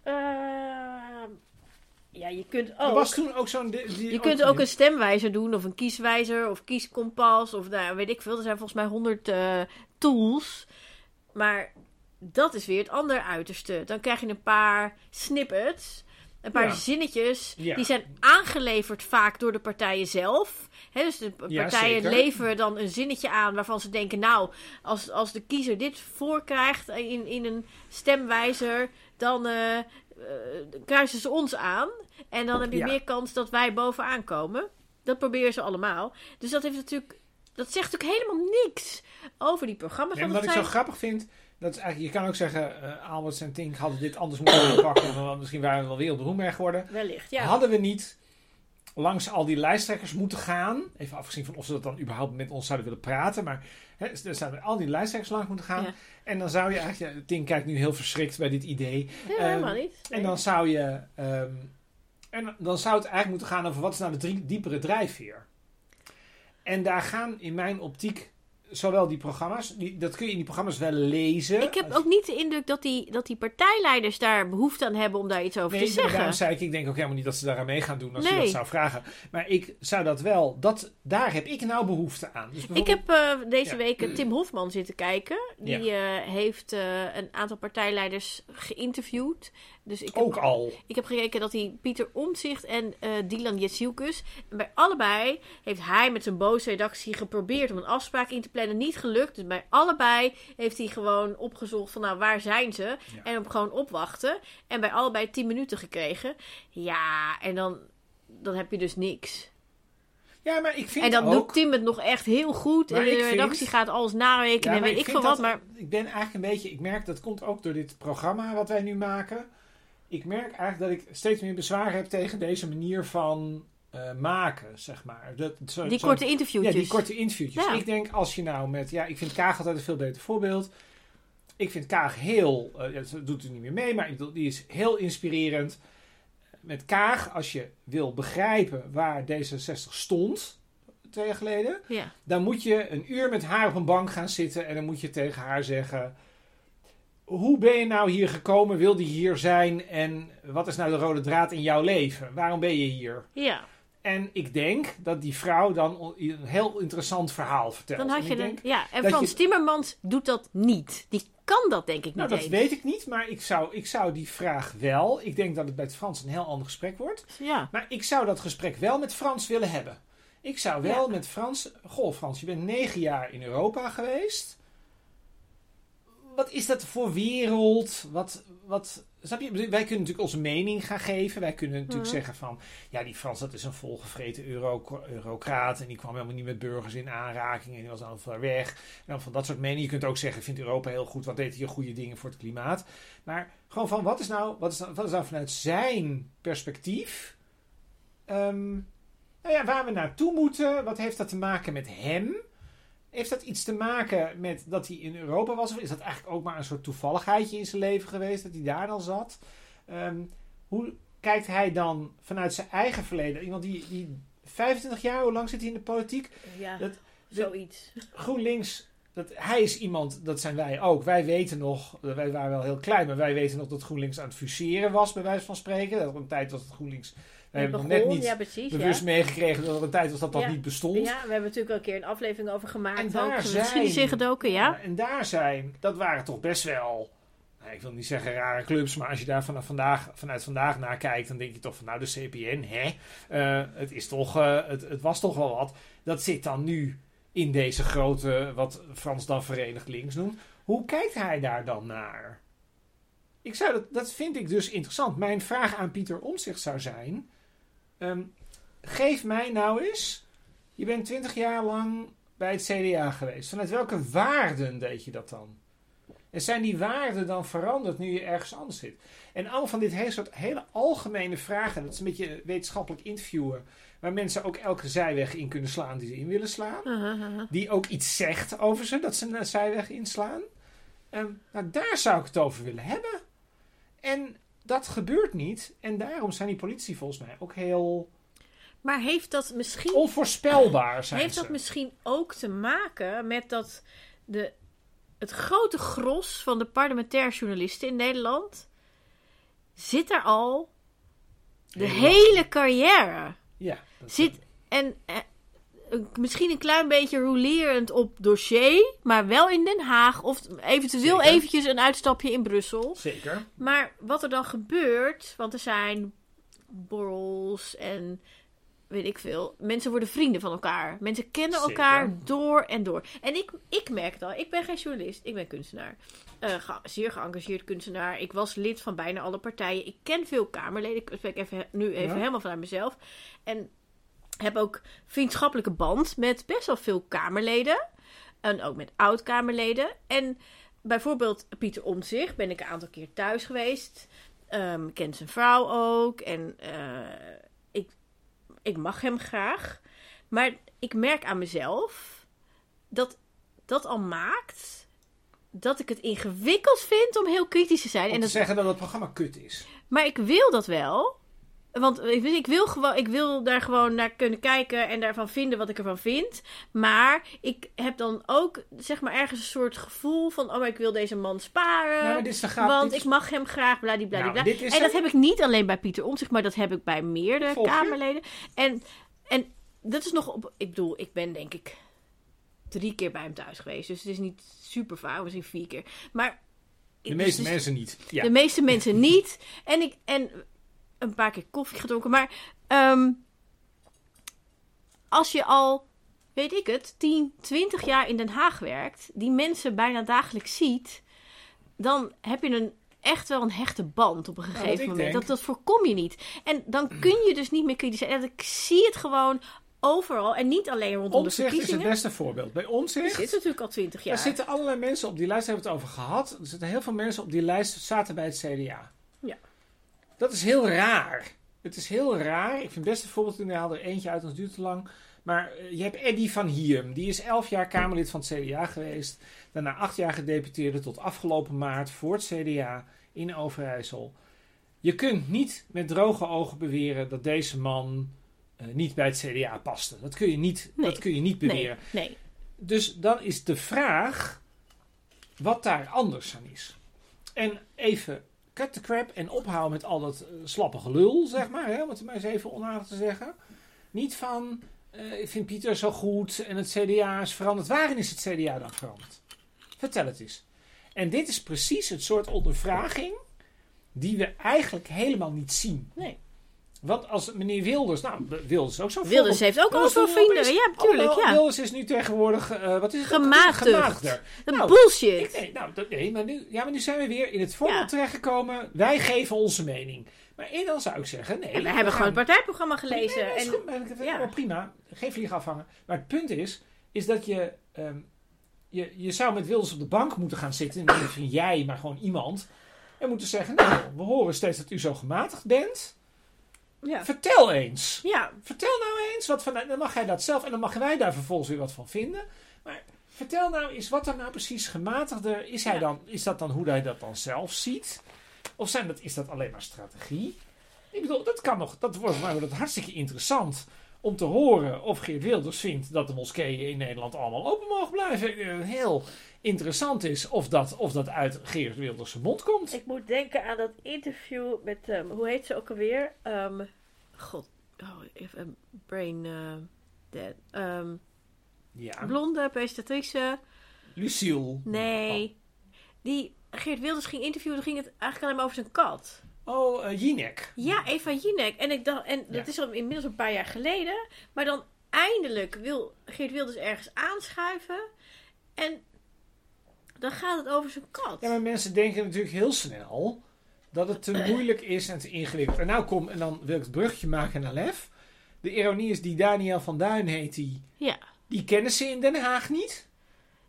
Ehm, ja, je kunt Er ook. was toen ook zo'n Je kunt ook een stemwijzer doen, of een kieswijzer, of kieskompas, of nou, weet ik veel. Er zijn volgens mij honderd eh, tools. Maar dat is weer het andere uiterste. Dan krijg je een paar snippets, een paar Ja. zinnetjes. Ja. Die zijn aangeleverd vaak door de partijen zelf. Dus de partijen leveren dan een zinnetje aan waarvan ze denken... nou, als, als de kiezer dit voorkrijgt in, in een stemwijzer... dan eh, eh, kruisen ze ons aan. En dan heb je Ja. meer kans dat wij bovenaan komen. Dat proberen ze allemaal. Dus dat heeft natuurlijk... Dat zegt natuurlijk helemaal niks over die programma's. Want wat ik zo grappig vind, dat is eigenlijk, je kan ook zeggen, Albert en Tink hadden dit anders moeten aanpakken. want misschien waren we wel wereldberoemd geworden. Wellicht, ja. Hadden we niet langs al die lijsttrekkers moeten gaan. Even afgezien van of ze dat dan überhaupt met ons zouden willen praten. Maar hè, er zouden al die lijsttrekkers langs moeten gaan. Ja. En dan zou je eigenlijk... Ja, Tink kijkt nu heel verschrikt bij dit idee. Nee, Ehm, helemaal niet. En dan zou je... ehm, en dan zou het eigenlijk moeten gaan over wat is nou de drie, diepere drijfveer. En daar gaan in mijn optiek zowel die programma's... Die, dat kun je in die programma's wel lezen. Ik heb ook niet de indruk dat die, dat die partijleiders daar behoefte aan hebben om daar iets over Nee, te zeggen. daarom zei ik, ik denk ook helemaal niet dat ze daaraan mee gaan doen als je dat zou vragen. Maar ik zou dat wel, dat, daar heb ik nou behoefte aan. Dus Ik heb eh, deze Ja. week Tim Hofman zitten kijken. Die eh, heeft eh, een aantal partijleiders geïnterviewd. Dus ik heb, ook al. ik heb gekeken dat hij Pieter Omtzigt en eh Dylan Jezielkus... En bij allebei heeft hij met zijn boze redactie geprobeerd om een afspraak in te plannen. Niet gelukt. Dus bij allebei heeft hij gewoon opgezocht van nou waar zijn ze. Ja. En hem gewoon opwachten. En bij allebei 10 minuten gekregen. Ja, en dan, dan heb je dus niks. Ja, maar ik vind En dan ook... doet Tim het nog echt heel goed. En de ik vind- redactie gaat alles narekenen Ja, en weet ik vind veel wat. Maar Ik ben eigenlijk een beetje... Ik merk, dat komt ook door dit programma wat wij nu maken. Ik merk eigenlijk dat ik steeds meer bezwaar heb tegen deze manier van eh, maken, zeg maar. Dat, zo, die zo- korte interviewtjes. Ja, die korte interviewtjes. Ja. Ik denk als je nou met... Ja, ik vind Kaag altijd een veel beter voorbeeld. Ik vind Kaag heel... eh, ja, dat doet u niet meer mee, maar die is heel inspirerend. Met Kaag, als je wil begrijpen waar D66 stond... Twee jaar geleden. Ja. Dan moet je een uur met haar op een bank gaan zitten. En dan moet je tegen haar zeggen... Hoe ben je nou hier gekomen? Wilde je hier zijn? En wat is nou de rode draad in jouw leven? Waarom ben je hier? ja, En ik denk dat die vrouw dan een heel interessant verhaal vertelt. dan had En je een, ja. En dat Frans je- Timmermans doet dat niet. Die kan dat denk ik nou, niet dat eens. weet ik niet, maar ik zou, ik zou die vraag wel... Ik denk dat het bij het Frans een heel ander gesprek wordt. Ja. Maar ik zou dat gesprek wel met Frans willen hebben. Ik zou wel Ja. met Frans... Goh, Frans, je bent negen jaar in Europa geweest. Wat is dat voor wereld? Wat, wat, snap je? Wij kunnen natuurlijk onze mening gaan geven. Wij kunnen natuurlijk Mhm. zeggen van... Ja, die Frans, dat is een volgevreten euro, eurocraat. En die kwam helemaal niet met burgers in aanraking. En die was dan ver weg. En dan van dat soort meningen. Je kunt ook zeggen, vindt Europa heel goed. Wat deed hier goede dingen voor het klimaat? Maar gewoon van, wat is nou, wat is nou, wat is nou vanuit zijn perspectief... Ehm, nou ja, waar we naartoe moeten, wat heeft dat te maken met hem? Heeft dat iets te maken met dat hij in Europa was? Of is dat eigenlijk ook maar een soort toevalligheidje in zijn leven geweest, dat hij daar dan zat? Ehm, hoe kijkt hij dan vanuit zijn eigen verleden? Iemand die, die 25 jaar, hoe lang zit hij in de politiek? ja, Dat- zoiets. GroenLinks, dat, hij is iemand, dat zijn wij ook. Wij weten nog, eh, wij waren wel heel klein, maar wij weten nog dat GroenLinks aan het fuseren was, bij wijze van spreken. Dat er een tijd was dat GroenLinks, wij hebben nog net niet ja, precies. bewust ja. meegekregen dat er een tijd was dat dat Ja. niet bestond. Ja, we hebben natuurlijk al een keer een aflevering over gemaakt. En ook daar geschiedenis zijn- ja. En daar zijn, dat waren toch best wel, nou, ik wil niet zeggen rare clubs, maar als je daar vanaf vandaag, vanuit vandaag naar kijkt, dan denk je toch van nou de CPN, hè, Eh, het, is toch, eh, het, het was toch wel wat. Dat zit dan nu in deze grote, wat Frans dan Verenigd Links noemt. Hoe kijkt hij daar dan naar? ik zou dat, dat vind ik dus interessant. Mijn vraag aan Pieter Omzicht zou zijn: ehm, geef mij nou eens. Je bent twintig jaar lang bij het CDA geweest. Vanuit welke waarden deed je dat dan? En zijn die waarden dan veranderd nu je ergens anders zit? En allemaal van dit hele soort hele algemene vragen. Dat is een beetje wetenschappelijk interviewen. Waar mensen ook elke zijweg in kunnen slaan die ze in willen slaan. Die ook iets zegt over ze, dat ze een zijweg inslaan. Ehm, nou, daar zou ik het over willen hebben. En dat gebeurt niet. En daarom zijn die politici volgens mij ook heel Maar heeft dat misschien onvoorspelbaar. Zijn Heeft ze. dat misschien ook te maken met dat de, het grote gros van de parlementair journalisten in Nederland zit er al de lang. hele carrière. Ja, Zit en eh, misschien een klein beetje rolerend op dossier, maar wel in Den Haag of eventueel Zeker. eventjes een uitstapje in Brussel. Zeker. Maar wat er dan gebeurt, want er zijn borrels en weet ik veel. Mensen worden vrienden van elkaar. Mensen kennen Zeker. elkaar door en door. En ik, ik merk het al. Ik ben geen journalist. Ik ben kunstenaar. Eh, ge- zeer geëngageerd kunstenaar. Ik was lid van bijna alle partijen. Ik ken veel Kamerleden. Ik spreek even, nu even Ja. helemaal vanuit mezelf. En heb ook vriendschappelijke band met best wel veel Kamerleden. En ook met oud-Kamerleden. En bijvoorbeeld Pieter Omtzigt ben ik een aantal keer thuis geweest. Ehm ken zijn vrouw ook. En eh, ik, ik mag hem graag. Maar ik merk aan mezelf dat dat al maakt dat ik het ingewikkeld vind om heel kritisch te zijn. Om En dat, zeggen dat het programma kut is. maar ik wil dat wel. Want ik, ik, wil gewoon, ik wil daar gewoon naar kunnen kijken en daarvan vinden wat ik ervan vind. Maar ik heb dan ook, zeg maar, ergens een soort gevoel van: oh, maar ik wil deze man sparen. Nou, dit is want Dit is- ik mag hem graag, bladibladibla. Nou, en dat heb ik niet alleen bij Pieter Omtzigt, maar dat heb ik bij meerdere je? Kamerleden. En, en dat is nog op. Ik bedoel, ik ben denk ik drie keer bij hem thuis geweest. Dus het is niet super vaak, misschien vier keer. Maar. De dus- meeste dus- mensen niet. Ja. de meeste mensen niet. En, ik, en een paar keer koffie gedronken. Maar ehm, als je al, weet ik het, 10, 20 jaar in Den Haag werkt, die mensen bijna dagelijks ziet, dan heb je een, echt wel een hechte band op een gegeven moment. denk- Dat, dat voorkom je niet. En dan kun je dus niet meer kritisch zijn. En ik zie het gewoon overal. En niet alleen rondom de Omzicht is het verkiezingen. beste voorbeeld. Bij Omzicht zit natuurlijk al 20 jaar. Er zitten allerlei mensen op die lijst, daar hebben we het over gehad. Er zitten heel veel mensen op die lijst, zaten bij het CDA. Dat is heel raar. Het is heel raar. Ik vind het beste voorbeeld, toen haal er eentje uit, anders duurt te lang. Maar eh, je hebt Eddy van Hiem. Die is elf jaar Kamerlid van het CDA geweest. Daarna acht jaar gedeputeerde tot afgelopen maart voor het CDA in Overijssel. Je kunt niet met droge ogen beweren dat deze man eh, niet bij het CDA paste. Dat kun je niet, Nee. dat kun je niet beweren. Nee, nee. Dus dan is de vraag wat daar anders aan is. En even cut the crap en ophouden met al dat eh, slappe gelul, zeg maar. Hè, om het maar eens even onaardig te zeggen. Niet van, eh, ik vind Pieter zo goed en het CDA is veranderd. Waarin is het CDA dan veranderd? Vertel het eens. En dit is precies het soort ondervraging die we eigenlijk helemaal niet zien. nee. Want als meneer Wilders, nou, Wilders is ook zo'n Wilders heeft ook al veel is- vrienden. Ja, natuurlijk. Ja. Wilders is nu tegenwoordig, eh, wat is het? Dat Nou, bullshit. Ik, nee, nou, nee, maar nu, ja, maar nu zijn we weer in het voorbeeld Ja. terechtgekomen. Wij geven onze mening. Maar en dan zou ik zeggen, nee. En we hebben gewoon het partijprogramma gelezen. Nee, dat is en, ja. wel prima. Geen vlieg afhangen. Maar het punt is, is dat je, ehm, je, je zou met Wilders op de bank moeten gaan zitten. En niet van jij, maar gewoon iemand. En moeten zeggen, nou, we horen steeds dat u zo gematigd bent. Ja. Vertel eens. ja, Vertel nou eens wat van. Dan mag hij dat zelf en dan mag wij daar vervolgens weer wat van vinden. Maar vertel nou eens wat er nou precies gematigder is. Hij Ja. dan, is dat dan hoe hij dat dan zelf ziet? Of zijn dat, is dat alleen maar strategie? Ik bedoel, dat kan nog. Dat wordt voor mij wordt het hartstikke interessant om te horen of Geert Wilders vindt dat de moskeeën in Nederland allemaal open mogen blijven. Eh, Heel interessant is of dat, of dat uit Geert Wilders' mond komt. ik moet denken aan dat interview met, ehm, hoe heet ze ook alweer? Ehm, God, oh, even brain eh, dead. Ehm, Ja, blonde presentatrice. Lucille. Nee. Die Geert Wilders ging interviewen, dan ging het eigenlijk alleen maar over zijn kat. Oh, eh, Jinek. Ja, Eva Jinek. En, ik dacht, en Ja. dat is al inmiddels een paar jaar geleden. Maar dan eindelijk wil Geert Wilders ergens aanschuiven. En dan gaat het over zijn kat. Ja, maar mensen denken natuurlijk heel snel dat het te moeilijk is en te ingewikkeld. En nou kom, en dan wil ik het bruggetje maken naar Lef. De ironie is, die Daniel van Duin heet die. Ja. Die kennen ze in Den Haag niet.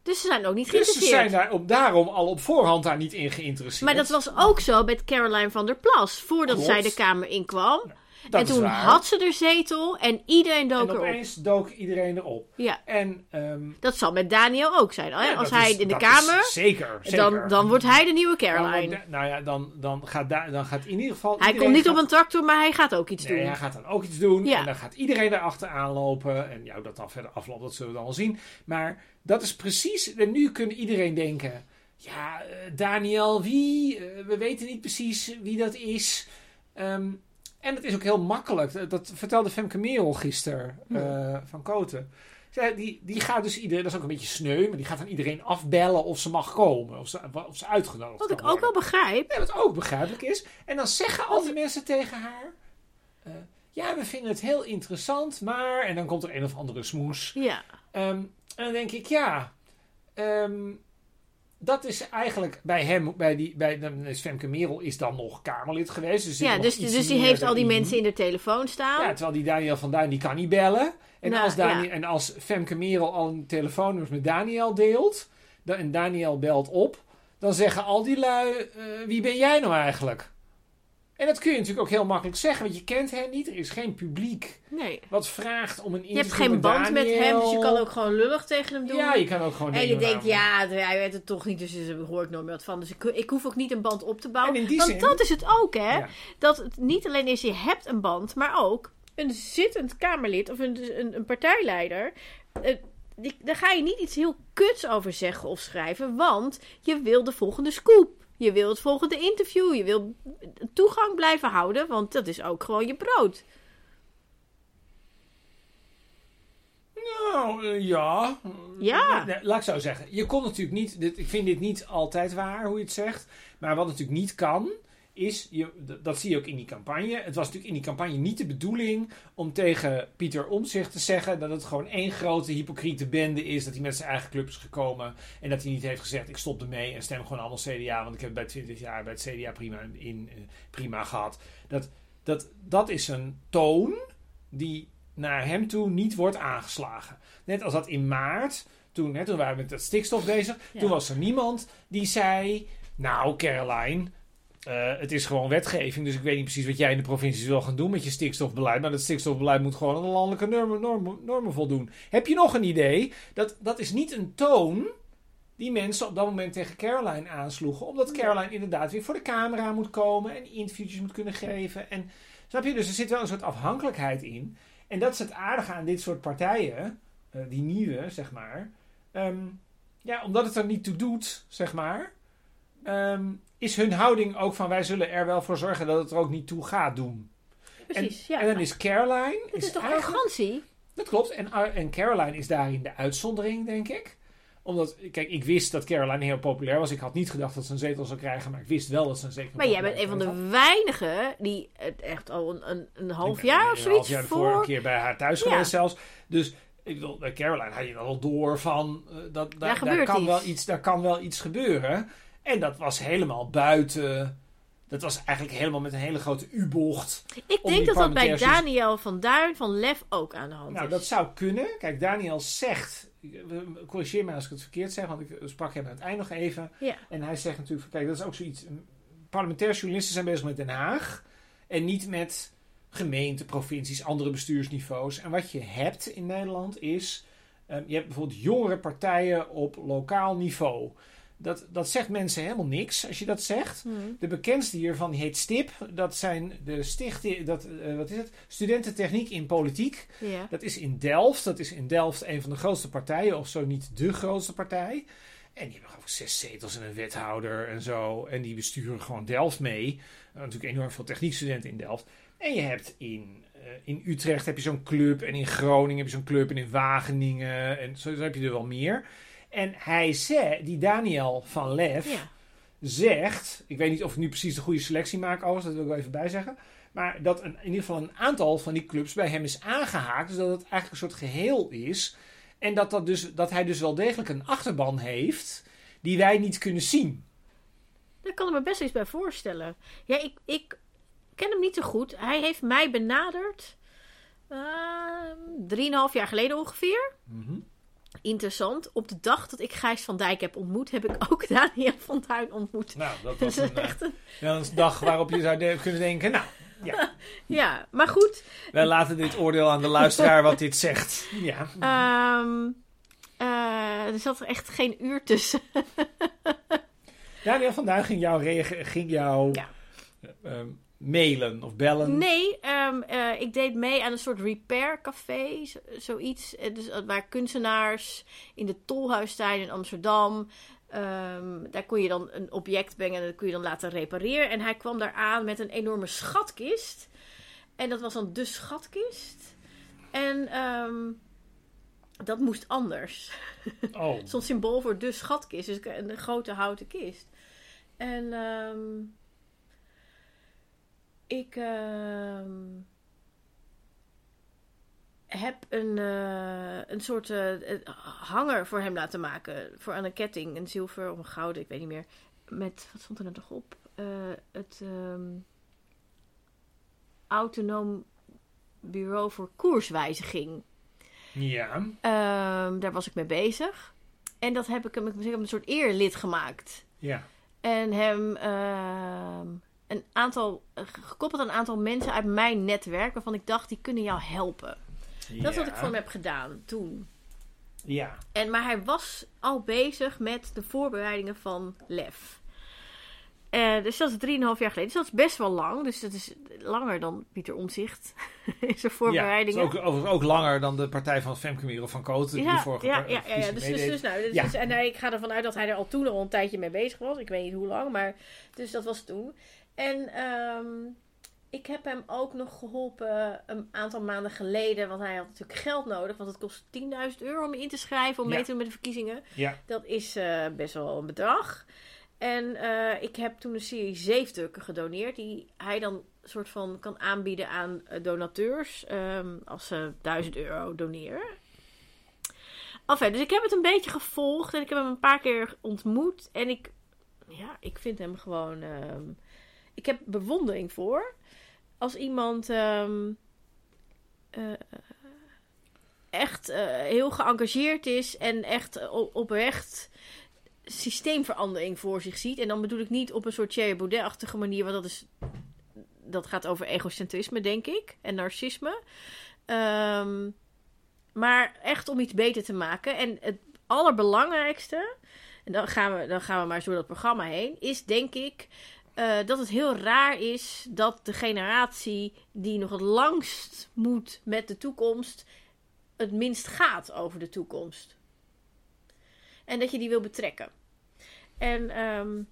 Dus ze zijn ook niet Dus ze geïnteresseerd. zijn daar op, daarom al op voorhand daar niet in geïnteresseerd. Maar dat was ook zo met Caroline van der Plas. Voordat Klopt. zij de Kamer inkwam. Dat en toen had ze er zetel en iedereen dook En erop. opeens dook iedereen erop. Ja, En ehm, dat zal met Daniel ook zijn. ja, Als hij is- in de Kamer, zeker, zeker. dan, dan wordt hij de nieuwe Caroline. nou ja, dan, dan, gaat da- dan gaat in ieder geval... Hij komt niet gaat- op een tractor, maar hij gaat ook iets Nee, doen. hij gaat dan ook iets doen. Ja. En dan gaat iedereen erachter aanlopen. En hoe dat dan verder afloopt, dat zullen we dan wel zien. Maar dat is precies... En nu kunnen iedereen denken... Ja, eh, Daniel, wie? Eh, we weten niet precies wie dat is. Ehm, en het is ook heel makkelijk. Dat, dat vertelde Femke Merel gisteren eh, van Koten. Zij- Die, die gaat dus iedereen... Dat is ook een beetje sneu. Maar die gaat dan iedereen afbellen of ze mag komen. Of ze, of ze uitgenodigd Wat ik ook wel begrijp. Ja, wat ook begrijpelijk is. En dan zeggen al die mensen tegen haar... eh, ja, we vinden het heel interessant, maar... En dan komt er een of andere smoes. Ja, Ehm, en dan denk ik, ja... ehm, dat is eigenlijk bij hem... Bij die, bij, Femke Merel is dan nog Kamerlid geweest. Dus, ja dus, dus die heeft al die mensen in de telefoon staan. Ja, terwijl die Daniel van Duin, die kan niet bellen. En, Nou, als, Daniel, ja. en als Femke Merel al een telefoonnummer met Daniel deelt... Dan, en Daniel belt op... Dan zeggen al die lui... eh, wie ben jij nou eigenlijk? En dat kun je natuurlijk ook heel makkelijk zeggen. Want je kent hem niet. Er is geen publiek Nee. wat vraagt om een Je hebt interview geen met band met hem, dus je kan ook gewoon lullig tegen hem doen. Ja, je kan ook gewoon... en je denkt, ja, hij weet het toch niet, dus er hoort nooit meer wat van. Dus ik, ik hoef ook niet een band op te bouwen. Want zin- dat is het ook, hè. Ja. Dat het niet alleen is, je hebt een band, maar ook een zittend Kamerlid of een, een, een partijleider. eh, die, daar ga je niet iets heel kuts over zeggen of schrijven, want je wil de volgende scoop. Je wil het volgende interview. Je wil toegang blijven houden, want dat is ook gewoon je brood. Nou, eh, ja. Ja. Nee, laat ik zo zeggen. Je kon natuurlijk niet... Dit, ik vind dit niet altijd waar, hoe je het zegt. Maar wat natuurlijk niet kan... Is, je, dat zie je ook in die campagne. Het was natuurlijk in die campagne niet de bedoeling om tegen Pieter Omtzigt te zeggen dat het gewoon één grote hypocriete bende is. Dat hij met zijn eigen club is gekomen. En dat hij niet heeft gezegd: ik stop ermee en stem gewoon allemaal CDA. Want ik heb bij 20 jaar bij het CDA prima, in, eh, prima gehad. Dat, dat, dat is een toon die naar hem toe niet wordt aangeslagen. Net als dat in maart, toen, hè, toen waren we met dat stikstof bezig, Ja. toen was er niemand die zei: Nou, Caroline. Eh, het is gewoon wetgeving, dus ik weet niet precies wat jij in de provincies wil gaan doen met je stikstofbeleid. Maar dat stikstofbeleid moet gewoon aan de landelijke normen, normen, normen voldoen. Heb je nog een idee? Dat, dat is niet een toon die mensen op dat moment tegen Caroline aansloegen. Omdat Caroline inderdaad weer voor de camera moet komen en interviewtjes moet kunnen geven. En, snap je? Dus er zit wel een soort afhankelijkheid in. En dat is het aardige aan dit soort partijen, eh, die nieuwe, zeg maar. Ehm, ja, omdat het er niet toe doet, zeg maar, ehm, is hun houding ook van wij zullen er wel voor zorgen dat het er ook niet toe gaat doen. Precies, en, ja. en dan is Caroline. dat is toch arrogantie? dat klopt. En, en Caroline is daarin de uitzondering, denk ik. Omdat, kijk, ik wist dat Caroline heel populair was. Ik had niet gedacht dat ze een zetel zou krijgen, maar ik wist wel dat ze een zetel Maar jij bent een van de weinigen die het echt al een, een, een half jaar of Een zoiets half jaar voor... een keer bij haar thuis Ja. geweest zelfs. Dus ik bedoel, bij Caroline had je al door van... eh, dat, daar, kan iets. Wel iets. Daar kan wel iets gebeuren. En dat was helemaal buiten... Dat was eigenlijk helemaal met een hele grote U-bocht. Ik denk dat dat bij Daniel van Duin van Lef ook aan de hand Nou, is. dat zou kunnen. Kijk, Daniel zegt... Corrigeer me als ik het verkeerd zeg, want ik sprak hem aan het eind nog even. Ja. En hij zegt natuurlijk, kijk, dat is ook zoiets. Parlementaire journalisten zijn bezig met Den Haag. En niet met gemeenten, provincies, andere bestuursniveaus. En wat je hebt in Nederland is... ehm, je hebt bijvoorbeeld jongere partijen op lokaal niveau. Dat, dat zegt mensen helemaal niks als je dat zegt. Hmm. De bekendste hiervan die heet STIP. Dat zijn de stichting, dat, eh, wat is het? Studententechniek in Politiek. Dat is in Delft. Dat is in Delft een van de grootste partijen, of zo niet de grootste partij. En die hebben geloof ik zes zetels en een wethouder en zo. En die besturen gewoon Delft mee. Er natuurlijk enorm veel techniekstudenten in Delft. En je hebt in, eh, in Utrecht heb je zo'n club. En in Groningen heb je zo'n club. En in Wageningen. En zo, zo heb je er wel meer. En hij zei, die Daniel van Lef, ja. zegt, ik weet niet of ik nu precies de goede selectie maak, overigens, dat wil ik wel even bijzeggen. Maar dat een, in ieder geval een aantal van die clubs bij hem is aangehaakt. Dus dat het eigenlijk een soort geheel is. En dat, dat, dus, dat hij dus wel degelijk een achterban heeft die wij niet kunnen zien. Daar kan ik me best iets bij voorstellen. Ja, ik, ik ken hem niet zo goed. Hij heeft mij benaderd. ehm, Drieënhalf jaar geleden ongeveer. Mhm. Interessant. Op de dag dat ik Gijs van Dijk heb ontmoet, heb ik ook Daniel van Duin ontmoet. Nou, dat was een, eh, echt een... ja, een dag waarop je zou de- kunnen denken... Nou, ja, Ja, maar goed. wij laten dit oordeel aan de luisteraar wat dit zegt. Ja, ehm, eh, er zat er echt geen uur tussen. Daniel van Duin ging jou, reage- ging jou Ja. eh, eh, mailen of bellen. Nee, ehm, eh, ik deed mee aan een soort repair café, zo- zoiets. Eh, Dus, waar kunstenaars in de Tolhuistuin in Amsterdam. ehm, daar kon je dan een object brengen en dat kon je dan laten repareren. En hij kwam daar aan met een enorme schatkist. En dat was dan de schatkist. En ehm, dat moest anders. Oh, stond symbool voor de schatkist. Dus een grote houten kist. En ehm, ik ehm, heb een, eh, een soort eh, hanger voor hem laten maken. Voor aan een ketting. Een zilver of een gouden, ik weet niet meer. Met, wat stond er nou toch op? Eh, het ehm, autonoom bureau voor koerswijziging. ja. Ehm, daar was ik mee bezig. En dat heb ik hem, ik heb een soort eerlid gemaakt. Ja. En hem een aantal, eh, gekoppeld aan een aantal mensen uit mijn netwerk, waarvan ik dacht, die kunnen jou helpen. Dat is wat ik voor hem heb gedaan toen. Ja. En, maar hij was al bezig met de voorbereidingen van LEF. Eh, dus dat is 3,5 jaar geleden. Dus dat is best wel lang. Dus dat is langer dan Pieter Omzicht in zijn voorbereidingen. Ja, is ook, langer dan de partij van Femke Merel van Koten. die Ja, vorige ja, ja, ja, ja. Dus, dus, dus, nou, dus, Ja. dus- en hij- ik ga ervan uit dat hij er al toen al een tijdje mee bezig was. Ik weet niet hoe lang, maar dus dat was toen. En ehm, ik heb hem ook nog geholpen een aantal maanden geleden, want hij had natuurlijk geld nodig, want het kost 10.000 euro om je in te schrijven om Ja. mee te doen met de verkiezingen. Ja. Dat is eh, best wel een bedrag. En eh, ik heb toen een serie zeefdrukken gedoneerd, die hij dan soort van kan aanbieden aan eh, donateurs ehm, als ze 1000 euro doneren. Enfin, dus ik heb het een beetje gevolgd en ik heb hem een paar keer ontmoet. En ik, ja, ik vind hem gewoon. ehm, ik heb bewondering voor. Als iemand ehm, eh, echt eh, heel geëngageerd is en echt eh, oprecht systeemverandering voor zich ziet. En dan bedoel ik niet op een soort Thierry Baudet-achtige manier, want dat, is, dat gaat over egocentrisme, denk ik, en narcisme. Ehm, maar echt om iets beter te maken. En het allerbelangrijkste, en dan gaan we, dan gaan we maar door dat programma heen, is denk ik eh, dat het heel raar is dat de generatie die nog het langst moet met de toekomst, het minst gaat over de toekomst. En dat je die wil betrekken. En ehm,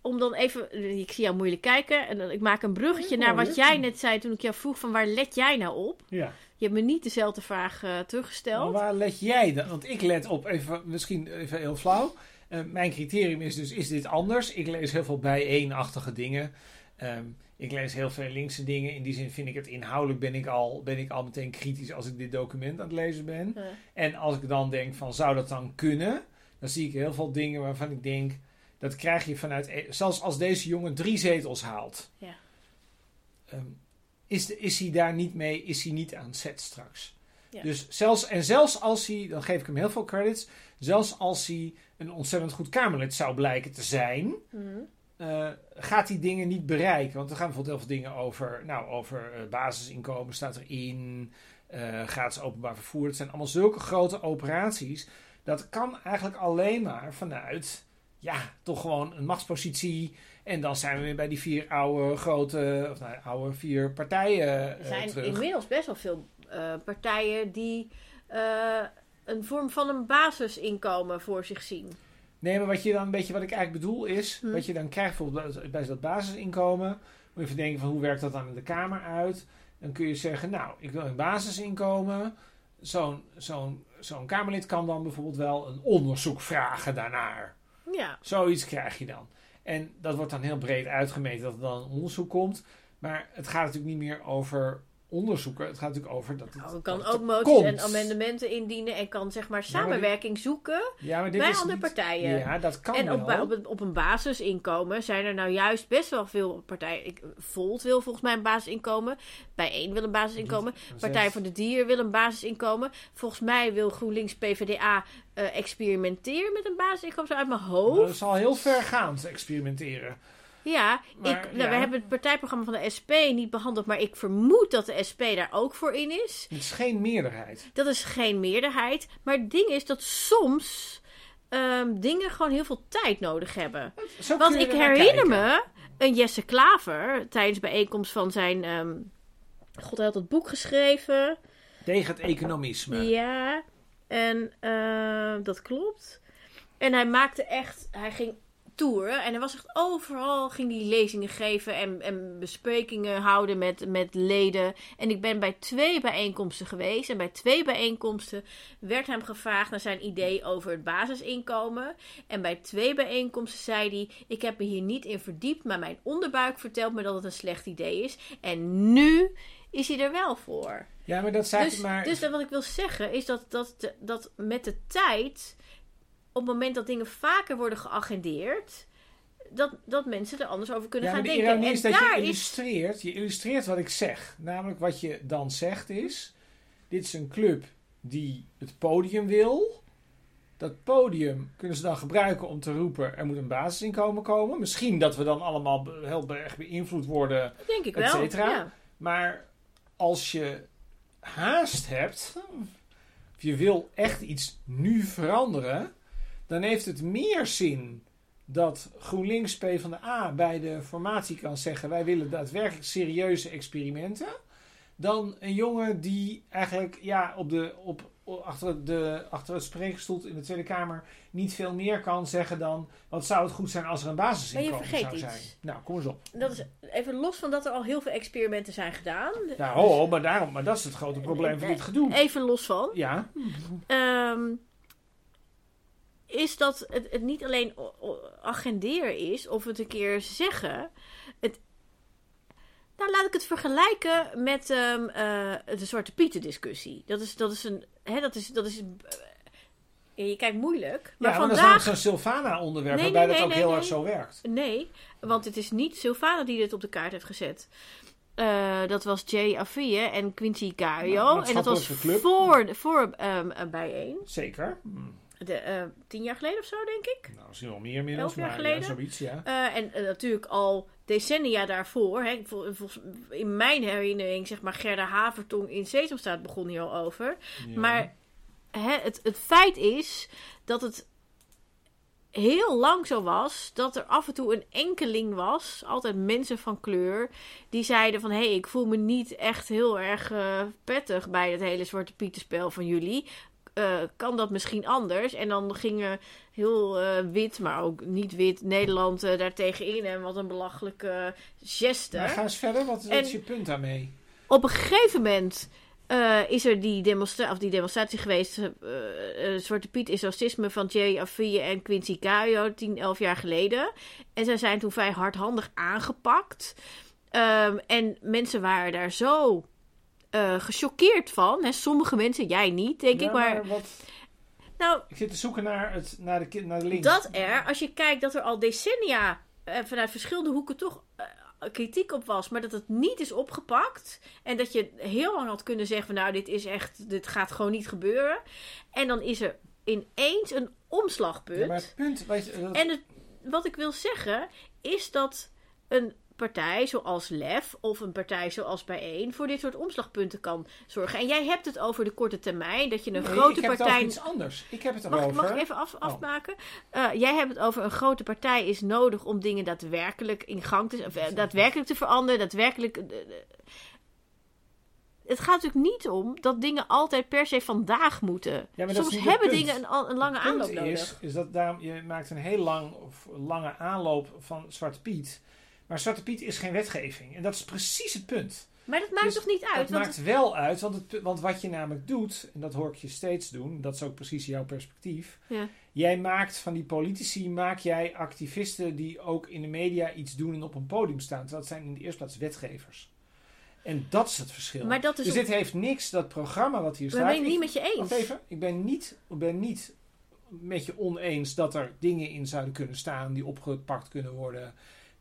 om dan even, ik zie jou moeilijk kijken, en dan, ik maak een bruggetje naar wat jij net zei toen ik jou vroeg van waar let jij nou op? ja. Je hebt me niet dezelfde vraag eh, Maar teruggesteld. waar let jij dan? Want ik let op, even, misschien even heel flauw. Eh, mijn criterium is dus, is dit anders? Ik lees heel veel bijeenachtige dingen. Ehm, ik lees heel veel linkse dingen. In die zin vind ik het inhoudelijk, ben ik, al, ben ik al meteen kritisch als ik dit document aan het lezen ben. En als ik dan denk van, zou dat dan kunnen? Dan zie ik heel veel dingen waarvan ik denk, dat krijg je vanuit... e- Zelfs als deze jongen drie zetels haalt. Ja. ehm, is, de, is hij daar niet mee, is hij niet aan zet straks. Ja. Dus zelfs, en zelfs als hij, dan geef ik hem heel veel credits, zelfs als hij een ontzettend goed Kamerlid zou blijken te zijn, mhm. eh, gaat die dingen niet bereiken. Want er gaan bijvoorbeeld heel veel dingen over, nou, over eh, basisinkomen staat erin, eh gratis openbaar vervoer. Het zijn allemaal zulke grote operaties. Dat kan eigenlijk alleen maar vanuit, ja, toch gewoon een machtspositie. En dan zijn we weer bij die vier oude grote, of nou, oude vier partijen Er zijn terug. inmiddels best wel veel eh, partijen die eh, een vorm van een basisinkomen voor zich zien. Nee, maar wat je dan een beetje, wat ik eigenlijk bedoel is, Hm. wat je dan krijgt bijvoorbeeld bij- dat basisinkomen, moet je even denken van hoe werkt dat dan in de Kamer uit? Dan kun je zeggen, nou, ik wil een basisinkomen. Zo'n zo'n zo'n Kamerlid kan dan bijvoorbeeld wel een onderzoek vragen daarnaar. Ja, Zoiets krijg je dan. En dat wordt dan heel breed uitgemeten dat er dan een onderzoek komt. Maar het gaat natuurlijk niet meer over onderzoeken. Het gaat natuurlijk over dat het, Nou, kan dat ook moties en amendementen indienen en kan zeg maar Ja, maar samenwerking zoeken Ja, maar dit bij is andere niet- partijen. Ja, dat kan en wel. op, op, een- op een basisinkomen zijn er nou juist best wel veel partijen. Ik, Volt wil volgens mij een basisinkomen. Bijeen wil een basisinkomen. Partij voor de Dier wil een basisinkomen. Volgens mij wil GroenLinks PvdA eh, experimenteren met een basisinkomen. Zo uit mijn hoofd. Dat is al heel vergaand experimenteren. Ja, Maar, ik, nou, ja. we hebben het partijprogramma van de SP niet behandeld. Maar ik vermoed dat de SP daar ook voor in is. Het is geen meerderheid. Dat is geen meerderheid. Maar het ding is dat soms ehm, dingen gewoon heel veel tijd nodig hebben. Zo Want ik er herinner me een Jesse Klaver tijdens bijeenkomst van zijn. ehm, God, hij had dat boek geschreven. Tegen het economisme. Ja, en eh, dat klopt. En hij maakte echt, hij ging toeren en hij was echt overal, ging die lezingen geven en, en besprekingen houden met, met leden. En ik ben bij twee bijeenkomsten geweest en bij twee bijeenkomsten werd hem gevraagd naar zijn idee over het basisinkomen. En bij twee bijeenkomsten zei hij, ik heb me hier niet in verdiept, maar mijn onderbuik vertelt me dat het een slecht idee is. En nu is hij er wel voor. Ja, maar dat zei Dus, maar... dus wat ik wil zeggen is dat, dat, dat met de tijd, op het moment dat dingen vaker worden geagendeerd, dat, dat mensen er anders over kunnen ja, gaan de denken. ironie En is dat daar je illustreert, je illustreert wat ik zeg. Namelijk wat je dan zegt is, dit is een club die het podium wil. Dat podium kunnen ze dan gebruiken om te roepen, er moet een basisinkomen komen. Misschien dat we dan allemaal heel erg beïnvloed worden. Denk ik et wel. cetera. Ja. Maar als je haast hebt, of je wil echt iets nu veranderen, dan heeft het meer zin dat GroenLinks PvdA bij de formatie kan zeggen: wij willen daadwerkelijk serieuze experimenten. Dan een jongen die eigenlijk ja, op de, op, achter, de, achter het spreekstoel in de Tweede Kamer niet veel meer kan zeggen dan: wat zou het goed zijn als er een basisinkomen zou iets. zijn? Nou, kom eens op. Dat is even los van dat er al heel veel experimenten zijn gedaan. Ho, ho, maar, daarom, maar dat is het grote probleem van dit gedoe. Even los van. Ja, Ehm, is dat het, het niet alleen agenderen is of het een keer zeggen. Het, nou, laat ik het vergelijken met ehm, eh, de Zwarte Pieten discussie. Dat is, dat is een. Hè, dat is, dat is, eh, je kijkt moeilijk. Maar ja, maar dat is vandaag. zo'n Sylvana-onderwerp Nee, waarbij nee, dat ook nee, heel nee, erg zo werkt. Nee, want het is niet Sylvana die dit op de kaart heeft gezet. Eh, dat was Jay Afie en Quincy Cario. Nou, en dat was voor, voor eh, bijeen. Zeker. De, eh, tien jaar geleden of zo, denk ik. Nou, misschien wel meer inmiddels, Elf jaar maar geleden? ja, zoiets, ja. Eh, en eh, natuurlijk al decennia daarvoor. Hè, vol- in mijn herinnering, zeg maar, Gerda Havertong in Sesamstraat begon hier al over. Ja. Maar hè, het, het feit is dat het heel lang zo was dat er af en toe een enkeling was, altijd mensen van kleur, die zeiden van hé, hey, ik voel me niet echt heel erg prettig bij het hele Zwarte Pieterspel van jullie. Eh, kan dat misschien anders? En dan gingen heel eh, wit, maar ook niet wit Nederland eh daartegen in. En wat een belachelijke geste. Maar ga eens verder, wat, En- is je punt daarmee? Op een gegeven moment is er die, demonstra of die demonstratie geweest. eh, Zwarte Piet is racisme van Jay Afie en Quincy Cario 10, 11 jaar geleden. En zij zijn toen vrij hardhandig aangepakt. Ehm, en mensen waren daar zo eh, gechoqueerd van. Hè, sommige mensen, jij niet, denk Ja, ik. Maar, wat, nou, ik zit te zoeken naar, het, naar, de, naar de link. dat er, als je kijkt dat er al decennia eh, vanuit verschillende hoeken toch eh, kritiek op was, maar dat het niet is opgepakt. En dat je heel lang had kunnen zeggen: van, Nou, dit is echt, dit gaat gewoon niet gebeuren. En dan is er ineens een omslagpunt. Ja, maar het punt, weet je, dat- En het, wat ik wil zeggen is dat een partij zoals LEF of een partij zoals Bijeen voor dit soort omslagpunten kan zorgen. En jij hebt het over de korte termijn, dat je een Nee, grote ik heb het partij. over iets anders. Ik heb het Mag, erover. mag ik even af, afmaken? Eh, jij hebt het over een grote partij is nodig om dingen daadwerkelijk in gang te eh, daadwerkelijk te veranderen, daadwerkelijk. eh, het gaat natuurlijk niet om dat dingen altijd per se vandaag moeten. Soms het hebben dingen een, een lange Het punt aanloop nodig. is, is dat daarom, je maakt een heel lang of lange aanloop van Zwarte Piet. Maar Zwarte Piet is geen wetgeving. En dat is precies het punt. Maar dat maakt Dus toch niet uit? Het want maakt wel uit, want, het, want wat je namelijk doet, en dat hoor ik je steeds doen, dat is ook precies jouw perspectief. Ja. Jij maakt van die politici, maak jij activisten die ook in de media iets doen en op een podium staan. Terwijl het zijn in de eerste plaats wetgevers. En dat is het verschil. Maar dat is dus dit heeft niks, dat programma wat hier Maar staat. ben je het Ik- niet met je eens? Wacht even, ik ben niet, ik ben niet met je oneens dat er dingen in zouden kunnen staan die opgepakt kunnen worden,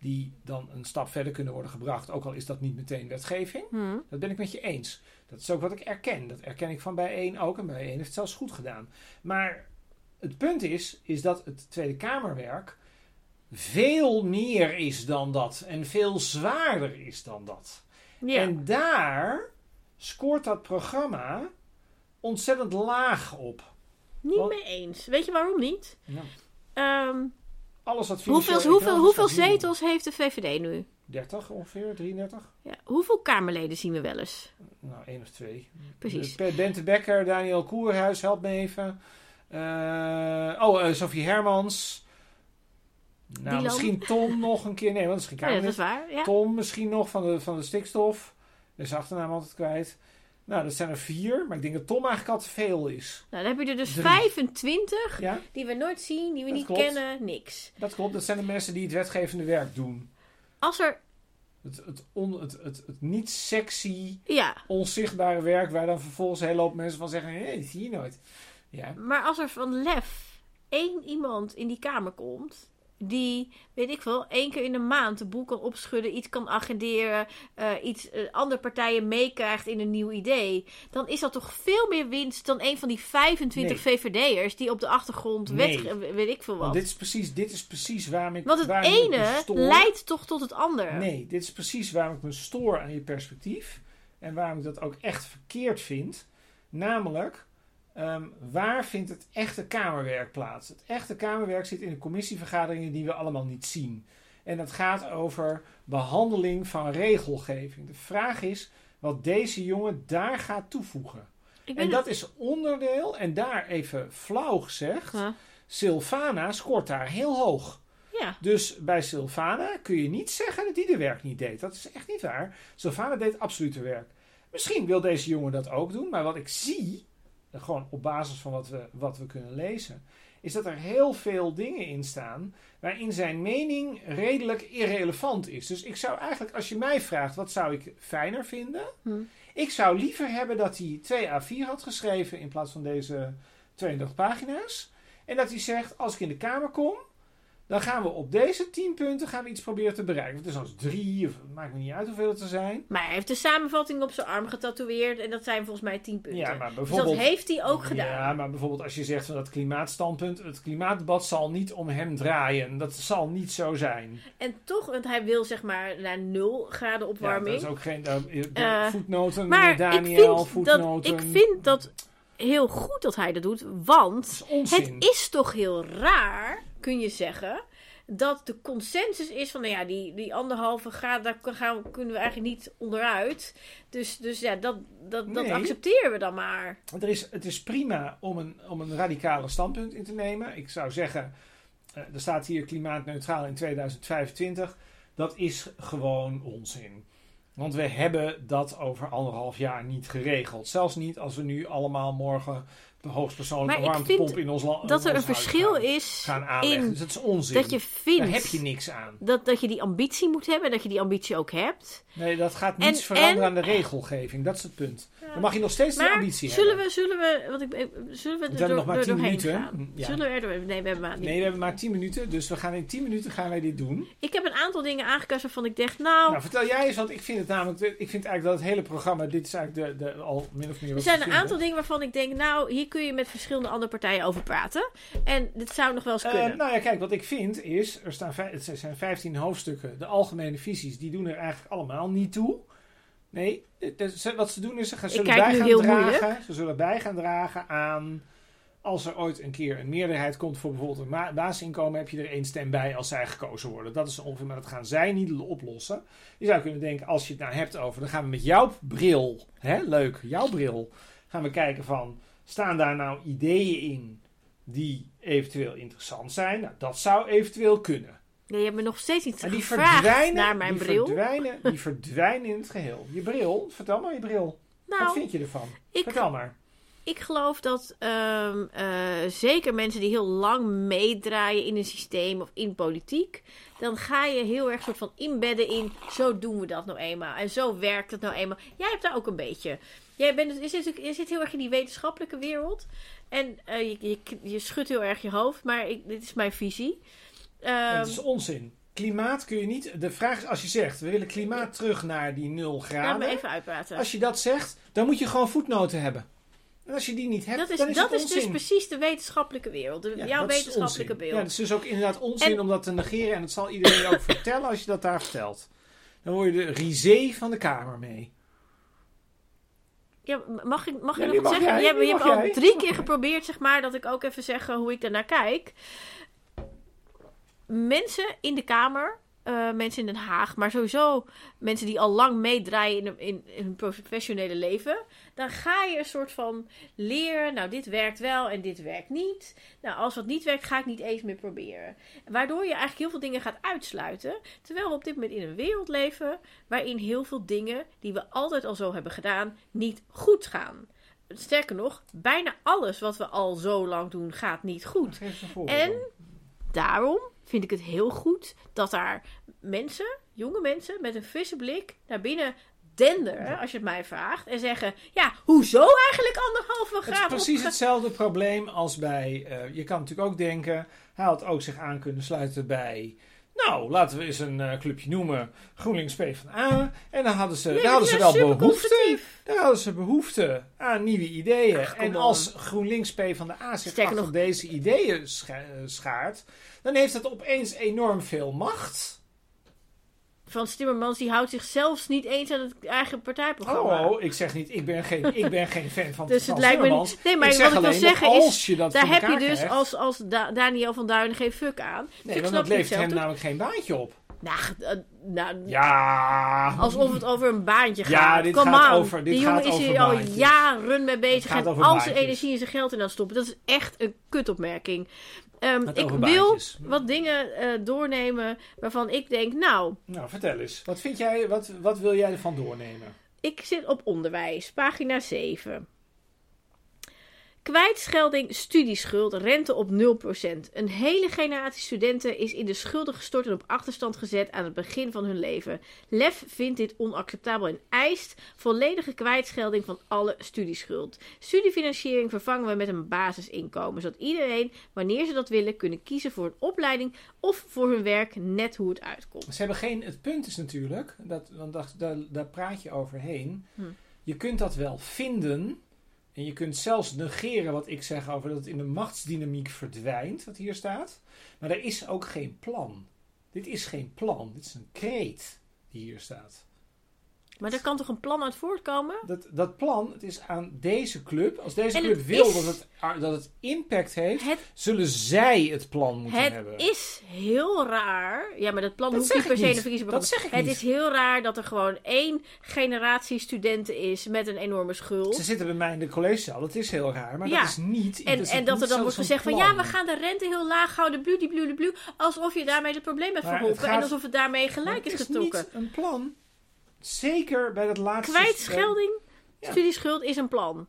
die dan een stap verder kunnen worden gebracht, ook al is dat niet meteen wetgeving. Hm. Dat ben ik met je eens. Dat is ook wat ik erken. Dat erken ik van bijeen ook. En bijeen heeft het zelfs goed gedaan. Maar het punt is, is dat het Tweede Kamerwerk veel meer is dan dat. En veel zwaarder is dan dat. Ja. En daar scoort dat programma ontzettend laag op. niet mee eens. Weet je waarom niet? Nou, Ehm, alles wat hoeveel hoeveel, hoeveel zetels heeft de VVD nu? 30 ongeveer, 33? Ja. Hoeveel Kamerleden zien we wel eens? Nou, één of twee. Precies. Bente Becker, Daniel Koerhuis, help me even. Eh, oh, eh, Sophie Hermans. Nou, misschien Tom nog een keer. Nee, want dat is geen Oh, ja, dat Kamerlid. is waar. Ja. Tom misschien nog van de, van de stikstof. Is zijn achternaam altijd kwijt. Nou, dat zijn er vier. Maar ik denk dat Tom eigenlijk al te veel is. Nou, dan heb je er dus Drie. 25 Ja, die we nooit zien, die we Dat niet klopt. kennen, niks. dat klopt. Dat zijn de mensen die het wetgevende werk doen. Als er, Het, het, on, het, het, het niet sexy, ja, onzichtbare werk... waar dan vervolgens een hele hoop mensen van zeggen... hé, dat zie je nooit. Ja, maar als er van lef één iemand in die kamer komt, die, weet ik veel, één keer in de maand de boel kan opschudden, iets kan agenderen, eh, iets eh, andere partijen meekrijgt in een nieuw idee, dan is dat toch veel meer winst dan een van die 25 VVD'ers die op de achtergrond Nee. wet, eh, weet ik veel Want wat. dit is precies, dit is precies waarom ik. Want het ene leidt toch tot het andere. Nee, dit is precies waarom ik me stoor aan je perspectief. En waarom ik dat ook echt verkeerd vind. Namelijk, ehm, waar vindt het echte Kamerwerk plaats? Het echte Kamerwerk zit in de commissievergaderingen die we allemaal niet zien. En dat gaat over behandeling van regelgeving. De vraag is wat deze jongen daar gaat toevoegen. En dat is onderdeel, en daar even flauw gezegd, Huh? Sylvana scoort daar heel hoog. Ja, Dus bij Sylvana kun je niet zeggen dat hij de werk niet deed. Dat is echt niet waar. Sylvana deed absoluut haar werk. Misschien wil deze jongen dat ook doen, maar wat ik zie, gewoon op basis van wat we, wat we kunnen lezen, is dat er heel veel dingen in staan waarin zijn mening redelijk irrelevant is. Dus ik zou eigenlijk, als je mij vraagt, wat zou ik fijner vinden? Hm. Ik zou liever hebben dat hij 2 A4 had geschreven in plaats van deze 32 pagina's. En dat hij zegt, als ik in de Kamer kom, dan gaan we op deze 10 punten gaan we iets proberen te bereiken. Het is als drie, of maakt me niet uit hoeveel het er zijn. maar hij heeft de samenvatting op zijn arm getatoeëerd en dat zijn volgens mij 10 punten. Ja, maar Dus dat bijvoorbeeld... heeft hij ook gedaan. Ja, maar bijvoorbeeld als je zegt van dat klimaatstandpunt, het klimaatdebat zal niet om hem draaien. Dat zal niet zo zijn. En toch, want hij wil zeg maar naar 0 graden Ja, opwarming. dat is ook geen uh, Eh, voetnoten, maar meneer Daniel, ik, vind dat, voetnoten. ik vind dat heel goed dat hij dat doet, dat want is het is toch heel raar, kun je zeggen, dat de consensus is van, nou ja, die, die anderhalve graad, daar gaan, kunnen we eigenlijk niet onderuit. Dus, dus ja, dat, dat, dat Nee. accepteren we dan maar. Er is, het is prima om een, om een radicale standpunt in te nemen. Ik zou zeggen, eh, er staat hier klimaatneutraal in 2025. Dat is gewoon onzin. Want we hebben dat over anderhalf jaar niet geregeld. Zelfs niet als we nu allemaal morgen de hoogstpersoonlijke Maar warmtepomp in ons land Dat er een verschil gaan, is gaan in Dus dat is onzin. dat je vindt Daar heb je niks aan. dat, dat je die ambitie moet hebben, dat je die ambitie ook hebt. Nee, dat gaat En- niets veranderen en- aan de regelgeving. Dat is het punt. Dan mag je nog steeds die Maar ambitie zullen hebben. we, zullen we, wat ik, eh, zullen we er, door, nog maar 10 doorheen minuten. gaan? Ja. Zullen we er door, nee, we hebben maar. Nee, we hebben maar 10 minuten. Dus we gaan in 10 minuten gaan wij dit doen. Ik heb een aantal dingen aangekast waarvan ik dacht, nou, Nou, vertel jij eens, want ik vind het namelijk, ik vind eigenlijk dat het hele programma, dit is eigenlijk de, de, al min of meer er zijn een aantal dingen waarvan ik denk, nou, hier kun je met verschillende andere partijen over praten. En dit zou nog wel eens Eh, kunnen. nou ja, kijk, wat ik vind is, er staan het zijn 15 hoofdstukken. De algemene visies, die doen er eigenlijk allemaal niet toe. Nee, wat ze doen is, ze gaan, zullen bij gaan dragen. Ze zullen bij gaan dragen aan, als er ooit een keer een meerderheid komt voor bijvoorbeeld een basisinkomen, heb je er één stem bij als zij gekozen worden. Dat is ongeveer, maar dat gaan zij niet oplossen. Je zou kunnen denken, als je het nou hebt over, dan gaan we met jouw bril, hè, leuk, jouw bril, gaan we kijken van, staan daar nou ideeën in die eventueel interessant zijn? Nou, dat zou eventueel kunnen. Nee, je hebt me nog steeds niet Maar die gevraagd naar mijn die bril. Verdwijnen, die verdwijnen in het geheel. Je bril, vertel maar je bril. Wat Nou, vind je ervan? ik, Vertel maar. ik geloof dat ehm, eh, zeker mensen die heel lang meedraaien in een systeem of in politiek, dan ga je heel erg soort van inbedden in zo doen we dat nou eenmaal en zo werkt het nou eenmaal. Jij hebt daar ook een beetje. Jij bent, je, zit, je zit heel erg in die wetenschappelijke wereld en eh, je, je, je schudt heel erg je hoofd, maar ik, dit is mijn visie. Ehm, Het is onzin. Klimaat kun je niet. De vraag is als je zegt we willen klimaat terug naar die 0 laat me graden. even uitpraten. Als je dat zegt, dan moet je gewoon voetnoten hebben. En als je die niet hebt, dat is, dan is dat het is dus precies de wetenschappelijke wereld. De, Ja, jouw dat wetenschappelijke beeld. Ja, het is dus ook inderdaad onzin En- om dat te negeren. En dat zal iedereen ook vertellen als je dat daar vertelt. Dan word je de risé van de kamer mee. Ja, mag ik, mag ik nog wat zeggen? jij, je, hebt al drie keer geprobeerd, zeg maar, dat ik ook even zeg hoe ik daarnaar kijk. Mensen in de Kamer, eh, mensen in Den Haag, maar sowieso mensen die al lang meedraaien in, in, in hun professionele leven. Dan ga je een soort van leren, nou dit werkt wel en dit werkt niet. Nou, als wat niet werkt, ga ik niet eens meer proberen. Waardoor je eigenlijk heel veel dingen gaat uitsluiten. Terwijl we op dit moment in een wereld leven waarin heel veel dingen die we altijd al zo hebben gedaan, niet goed gaan. Sterker nog, bijna alles wat we al zo lang doen, gaat niet goed. En daarom vind ik het heel goed dat daar mensen, jonge mensen, met een frisse blik naar binnen als je het mij vraagt. En zeggen, ja, hoezo eigenlijk anderhalve Het is graad precies hetzelfde probleem als bij. eh, je kan natuurlijk ook denken. Hij had ook zich aan kunnen sluiten bij. Nou, laten we eens een eh, clubje noemen. GroenLinks PvdA. En dan hadden ze, Nee, daar hadden ze wel behoefte. Daar hadden ze behoefte aan nieuwe ideeën. Ach, en als GroenLinks PvdA zich Sterker achter nog- deze ideeën scha- eh, schaart. Dan heeft het opeens enorm veel macht. Frans Timmermans die houdt zich zelfs niet eens aan het eigen partijprogramma. Oh, ik zeg niet, ik ben geen, ik ben geen fan van Dus het lijkt me Timmermans. nee, maar ik wat ik wil zeggen is, als je dat Daar heb je dus krijgt- als, als Da- Daniel van Duinen geen fuck aan. Dus Nee, ik want dat levert hem namelijk geen baantje op. Nou, eh, nou, Ja. alsof het over een baantje gaat. Ja, dit Come gaat on. over- dit Die jongen gaat is hier al jaren mee bezig en al zijn energie en zijn geld in aan stoppen. Dat is echt een kutopmerking. Gaat ik wil baantjes. wat dingen eh, doornemen waarvan ik denk, nou, Nou, vertel eens. Wat vind jij, wat, wat wil jij ervan doornemen? Ik zit op onderwijs, pagina 7. Kwijtschelding, studieschuld, rente op 0%. Een hele generatie studenten is in de schulden gestort en op achterstand gezet aan het begin van hun leven. LEF vindt dit onacceptabel en eist volledige kwijtschelding van alle studieschuld. Studiefinanciering vervangen we met een basisinkomen, zodat iedereen, wanneer ze dat willen, kunnen kiezen voor een opleiding of voor hun werk, net hoe het uitkomt. Ze hebben geen, het punt is natuurlijk, dat, want daar, daar praat je overheen. Hm. Je kunt dat wel vinden. En je kunt zelfs negeren wat ik zeg over dat het in de machtsdynamiek verdwijnt, wat hier staat. Maar er is ook geen plan. Dit is geen plan. Dit is een kreet die hier staat. Maar er kan toch een plan uit voortkomen? Dat, dat plan, het is aan deze club. Als deze En club het wil is- dat, het, dat het impact heeft, Het zullen zij het plan moeten Het hebben. is heel raar. Ja, maar dat plan Dat hoeft niet per se de verkiezingsprogramma. Dat zeg ik Het niet. is heel raar dat er gewoon één generatie studenten is met een enorme schuld. Ze zitten bij mij in de collegezaal. Dat is heel raar, maar Ja. dat is niet. En, is en dat er dan wordt gezegd van een ja, we gaan de rente heel laag houden, blu, blu, blu, alsof je daarmee het probleem hebt het verholpen en alsof het daarmee gelijk het is is getrokken. niet een plan. Zeker bij dat laatste. Kwijtschelding, Ja. studieschuld is een plan.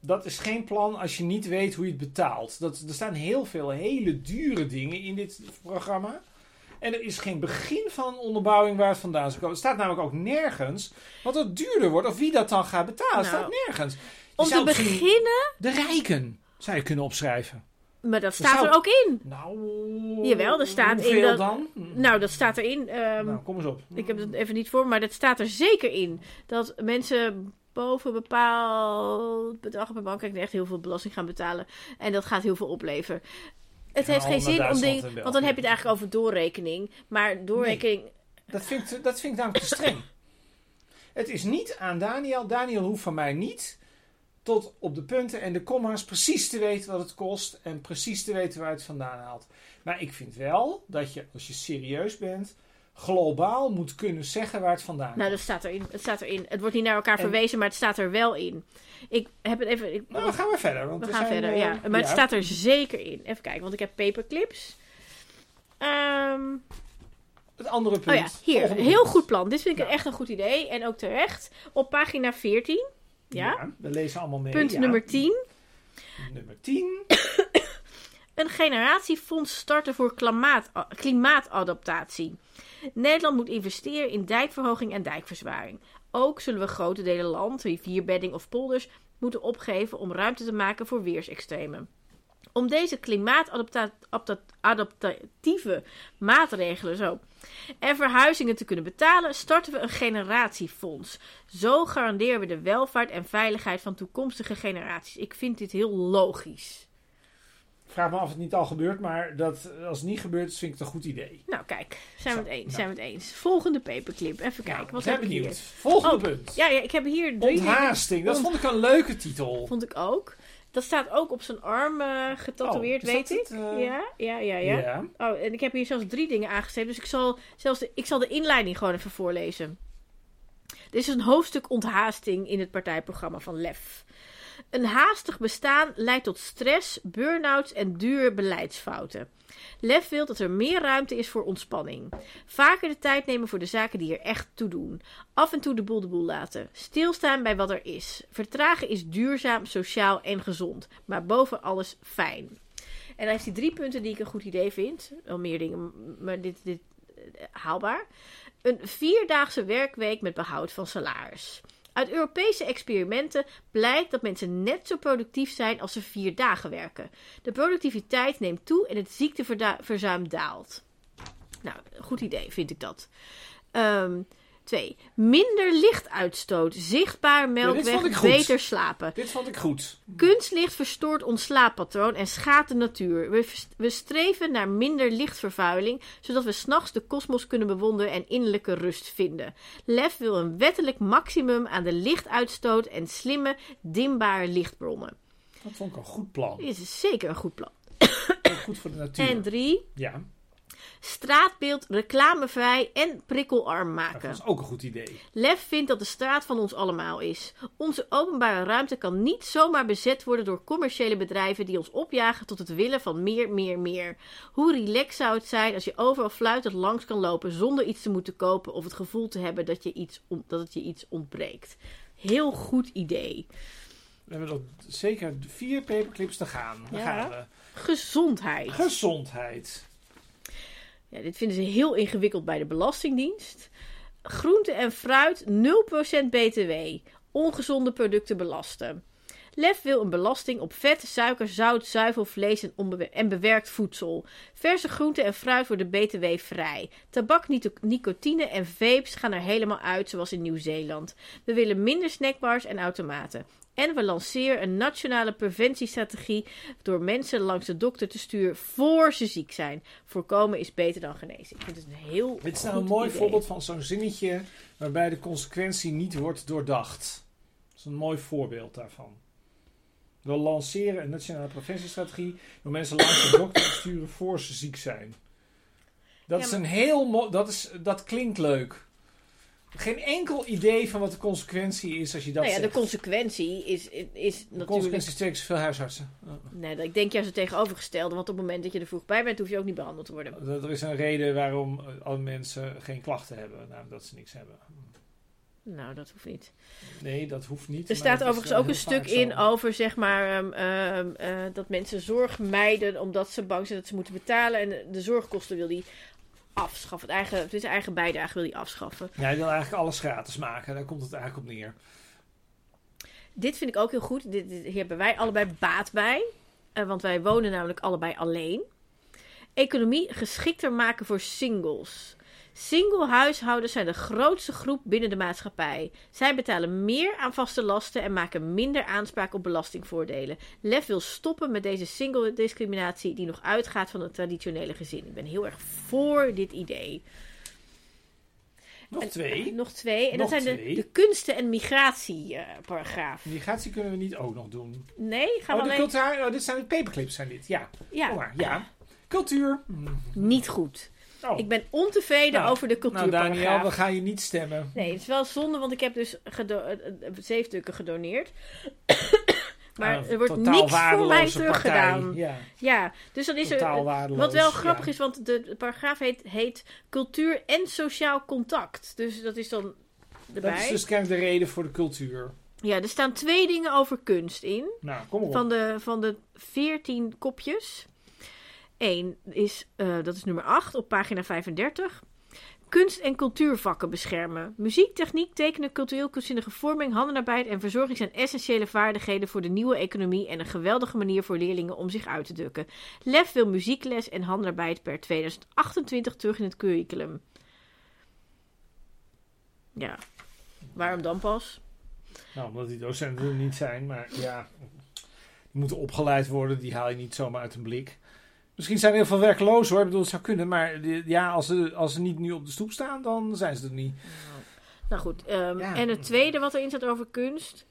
Dat is geen plan als je niet weet hoe je het betaalt. Dat, er staan heel veel hele dure dingen in dit programma. En er is geen begin van een onderbouwing waar het vandaan zou komen. Er staat namelijk ook nergens wat het duurder wordt of wie dat dan gaat betalen. Het Nou, staat nergens. Je Om te beginnen, De rijken zou je kunnen opschrijven. Maar dat staat er ook in. Nou, Jawel, er staat in hoeveel dat- dan? Nou, dat staat erin. Nou, kom eens op. Ik heb het even niet voor, maar dat staat er zeker in. Dat mensen boven een bepaald bedrag op een bank echt heel veel belasting gaan betalen. En dat gaat heel veel opleveren. Het Ja, heeft geen zin om dingen. en Want dan heb je het eigenlijk over doorrekening. Maar doorrekening. Dat vind, dat vind ik namelijk te streng. Het is niet aan Daniel. Daniel hoeft van mij niet tot op de punten en de comma's precies te weten wat het kost. En precies te weten waar het vandaan haalt. Maar ik vind wel dat je, als je serieus bent, globaal moet kunnen zeggen waar het vandaan Nou, komt. dat staat erin. Het staat erin. Het wordt niet naar elkaar En- verwezen, maar het staat er wel in. Ik heb het even. Ik, Nou, dan gaan we verder. Want we we gaan zijn, verder, eh, ja. Maar het staat er zeker in. Even kijken, want ik heb paperclips. Ehm Het andere Oh punt. ja, hier. Heel punt. goed plan. Dit vind ik echt een goed idee. En ook terecht. Op pagina 14. Ja? we lezen allemaal mee. Punt ja. nummer 10. Nummer 10. Een generatiefonds starten voor klimaat, klimaatadaptatie. Nederland moet investeren in dijkverhoging en dijkverzwaring. Ook zullen we grote delen land, rivierbedding of polders, moeten opgeven om ruimte te maken voor weersextremen. Om deze klimaatadaptatieve maatregelen zo en verhuizingen te kunnen betalen, starten we een generatiefonds. Zo garanderen we de welvaart en veiligheid van toekomstige generaties. Ik vind dit heel logisch. Ik vraag me af of het niet al gebeurt, maar dat, als het niet gebeurt, vind ik het een goed idee. Nou, kijk, zijn we het eens? nou. Zijn we het eens? Volgende paperclip. Even kijken. Nou, wat ben heb ik benieuwd. hier? Volgende Oh, punt. Ja, ja, ik heb hier. Onthaasting. Dat vond ik een leuke titel. Vond ik ook. Dat staat ook op zijn arm eh, getatoeëerd, Oh, weet ik. het, eh? Ja, ja, ja, ja. Ja. Oh, en ik heb hier zelfs drie dingen aangeschreven. Dus ik zal, zelfs de, ik zal de inleiding gewoon even voorlezen. Dit is een hoofdstuk onthaasting in het partijprogramma van LEF. Een haastig bestaan leidt tot stress, burn-outs en dure beleidsfouten. LEF wil dat er meer ruimte is voor ontspanning. Vaker de tijd nemen voor de zaken die er echt toe doen. Af en toe de boel de boel laten. Stilstaan bij wat er is. Vertragen is duurzaam, sociaal en gezond. Maar boven alles fijn. En dan heeft hij drie punten die ik een goed idee vind. Wel meer dingen, maar dit, dit eh, haalbaar. Een vierdaagse werkweek met behoud van salaris. Uit Europese experimenten blijkt dat mensen net zo productief zijn als ze vier dagen werken. De productiviteit neemt toe en het ziekteverzuim daalt. Nou, goed idee vind ik dat. Ehm, 2. Minder lichtuitstoot. Zichtbaar melkweg beter slapen. Dit vond ik goed. Kunstlicht verstoort ons slaappatroon en schaadt de natuur. We, streven naar minder lichtvervuiling, zodat we s'nachts de kosmos kunnen bewonderen en innerlijke rust vinden. LEF wil een wettelijk maximum aan de lichtuitstoot en slimme, dimbare lichtbronnen. Dat vond ik een goed plan. Is zeker een goed plan. Goed voor de natuur. En 3. Ja straatbeeld reclamevrij en prikkelarm dat maken. was ook een goed idee. Lef vindt dat de straat van ons allemaal is. Onze openbare ruimte kan niet zomaar bezet worden door commerciële bedrijven die ons opjagen tot het willen van meer, meer, meer. Hoe relaxed zou het zijn als je overal fluitend langs kan lopen zonder iets te moeten kopen of het gevoel te hebben dat, je iets dat het je iets ontbreekt. Heel goed idee. We hebben nog zeker vier paperclips te gaan. Ja. gaan we. Gezondheid. Gezondheid. Ja, dit vinden ze heel ingewikkeld bij de Belastingdienst. Groente en fruit 0% BTW. Ongezonde producten belasten. Lef wil een belasting op vet, suiker, zout, zuivel, vlees en, en bewerkt voedsel. Verse groenten en fruit worden BTW-vrij. Tabak, nicotine en vapes gaan er helemaal uit, zoals in Nieuw-Zeeland. We willen minder snackbars en automaten. En we lanceren een nationale preventiestrategie door mensen langs de dokter te sturen voor ze ziek zijn. Voorkomen is beter dan genezen. Ik vind het een heel Dit is nou een mooi idee. voorbeeld van zo'n zinnetje waarbij de consequentie niet wordt doordacht. Dat is een mooi voorbeeld daarvan. We lanceren een nationale preventiestrategie door mensen langs de dokter te sturen voor ze ziek zijn. Dat Ja, is een heel mooi. Dat, is- dat klinkt leuk. Geen enkel idee van wat de consequentie is als je dat Nou ja, de consequentie is, is De natuurlijk... consequentie is keer zoveel huisartsen. Nee, ik denk juist het tegenovergestelde. Want op het moment dat je er vroeg bij bent, hoef je ook niet behandeld te worden. Er is een reden waarom eh, alle mensen geen klachten hebben. Nou, dat ze niks hebben. Nou, dat hoeft niet. Nee, dat hoeft niet. Er staat overigens ook een stuk zo. in over, zeg maar, ehm, ehm, eh, dat mensen zorg mijden omdat ze bang zijn dat ze moeten betalen. En de zorgkosten wil die afschaffen. Het eigen, is eigen bijdrage wil die afschaffen. Ja, je wil eigenlijk alles gratis maken. Daar komt het eigenlijk op neer. Dit vind ik ook heel goed. Dit, dit- hier hebben wij allebei baat bij. Eh, want wij wonen namelijk allebei alleen. Economie geschikter maken voor singles. Single huishoudens zijn de grootste groep binnen de maatschappij. Zij betalen meer aan vaste lasten en maken minder aanspraak op belastingvoordelen. Lef wil stoppen met deze single discriminatie die nog uitgaat van het traditionele gezin. Ik ben heel erg voor dit idee. Nog En- twee. Nog twee. En Nog dat zijn de, kunsten- en migratieparagraaf. Migratie kunnen we niet ook nog doen. nee, gaan we Oh, de alleen... cultuur, oh, dit zijn de paperclips, zijn dit. Ja, Ja, maar. Ja. Cultuur. Hmm. niet goed. Oh. Ik ben ontevreden Nou, over de nou, cultuurparagraaf. Daniel, we gaan je niet stemmen. Nee, het is wel zonde, want ik heb dus eh, eh, zeven stukken gedoneerd. maar Ah, er wordt niks voor mij teruggedaan. Ja, Ja, dus dan is er... totaal eh, waardeloos. Wat wel ja. grappig is, want de, de paragraaf heet, heet cultuur en sociaal contact. Dus dat is dan erbij. Dat is dus kennelijk de reden voor de cultuur. Ja, er staan twee dingen over kunst in. Nou, kom op. Van de, van de 14 kopjes. Eén is, eh, dat is nummer 8 op pagina 35. Kunst- en cultuurvakken beschermen. Muziek, techniek, tekenen, cultureel kunstzinnige vorming, handenarbeid en verzorging zijn essentiële vaardigheden voor de nieuwe economie en een geweldige manier voor leerlingen om zich uit te drukken. LEF wil muziekles en handenarbeid per 2028 terug in het curriculum. Ja, waarom dan pas? Nou, omdat die docenten er niet zijn, maar ja, die moeten opgeleid worden, die haal je niet zomaar uit een blik. Misschien zijn er heel veel werklozen hoor, ik bedoel, het zou kunnen, maar ja, als ze, als ze niet nu op de stoep staan, dan zijn ze er niet. Nou goed, ehm, Ja. en het tweede wat erin staat over kunst.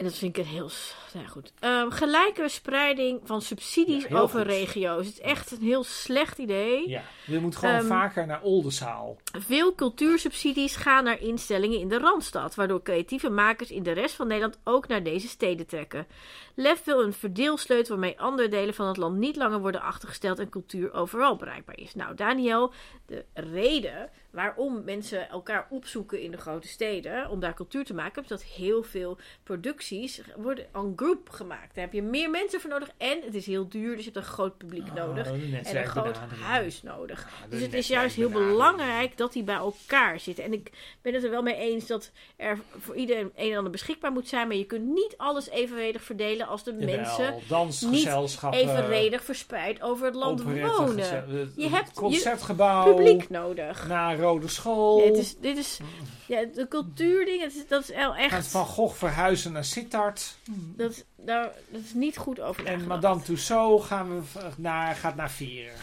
En dat vind ik een heel. Nou ja, goed. Ehm, gelijke spreiding van subsidies Ja, over goed. regio's. Het is echt een heel slecht idee. Ja, je moet gewoon Ehm, vaker naar Oldenzaal. Veel cultuursubsidies gaan naar instellingen in de Randstad, waardoor creatieve makers in de rest van Nederland ook naar deze steden trekken. LEF wil een verdeelsleutel waarmee andere delen van het land niet langer worden achtergesteld en cultuur overal bereikbaar is. Nou, Daniel, de reden waarom mensen elkaar opzoeken in de grote steden om daar cultuur te maken, is dat heel veel producties worden en group gemaakt. Daar heb je meer mensen voor nodig en het is heel duur, dus je hebt een groot publiek nodig Ah, de en een groot huis nodig. De Dus het is juist heel belangrijk dat die bij elkaar zitten. En ik ben het er wel mee eens dat er voor iedereen een en ander beschikbaar moet zijn. Maar je kunt niet alles evenredig verdelen als de Jawel, mensen dansgezelschappen, evenredig verspreid over het land wonen. Je hebt je concertgebouw, Publiek nodig. naar Rode School. Ja, het is, dit is ja, de cultuurding, het is, dat is wel Gaat echt. Van Gogh verhuizen naar Sittard. Dat, is- daar, dat is niet goed over En. Madame Tussaud gaan we naar, gaat naar Vieren.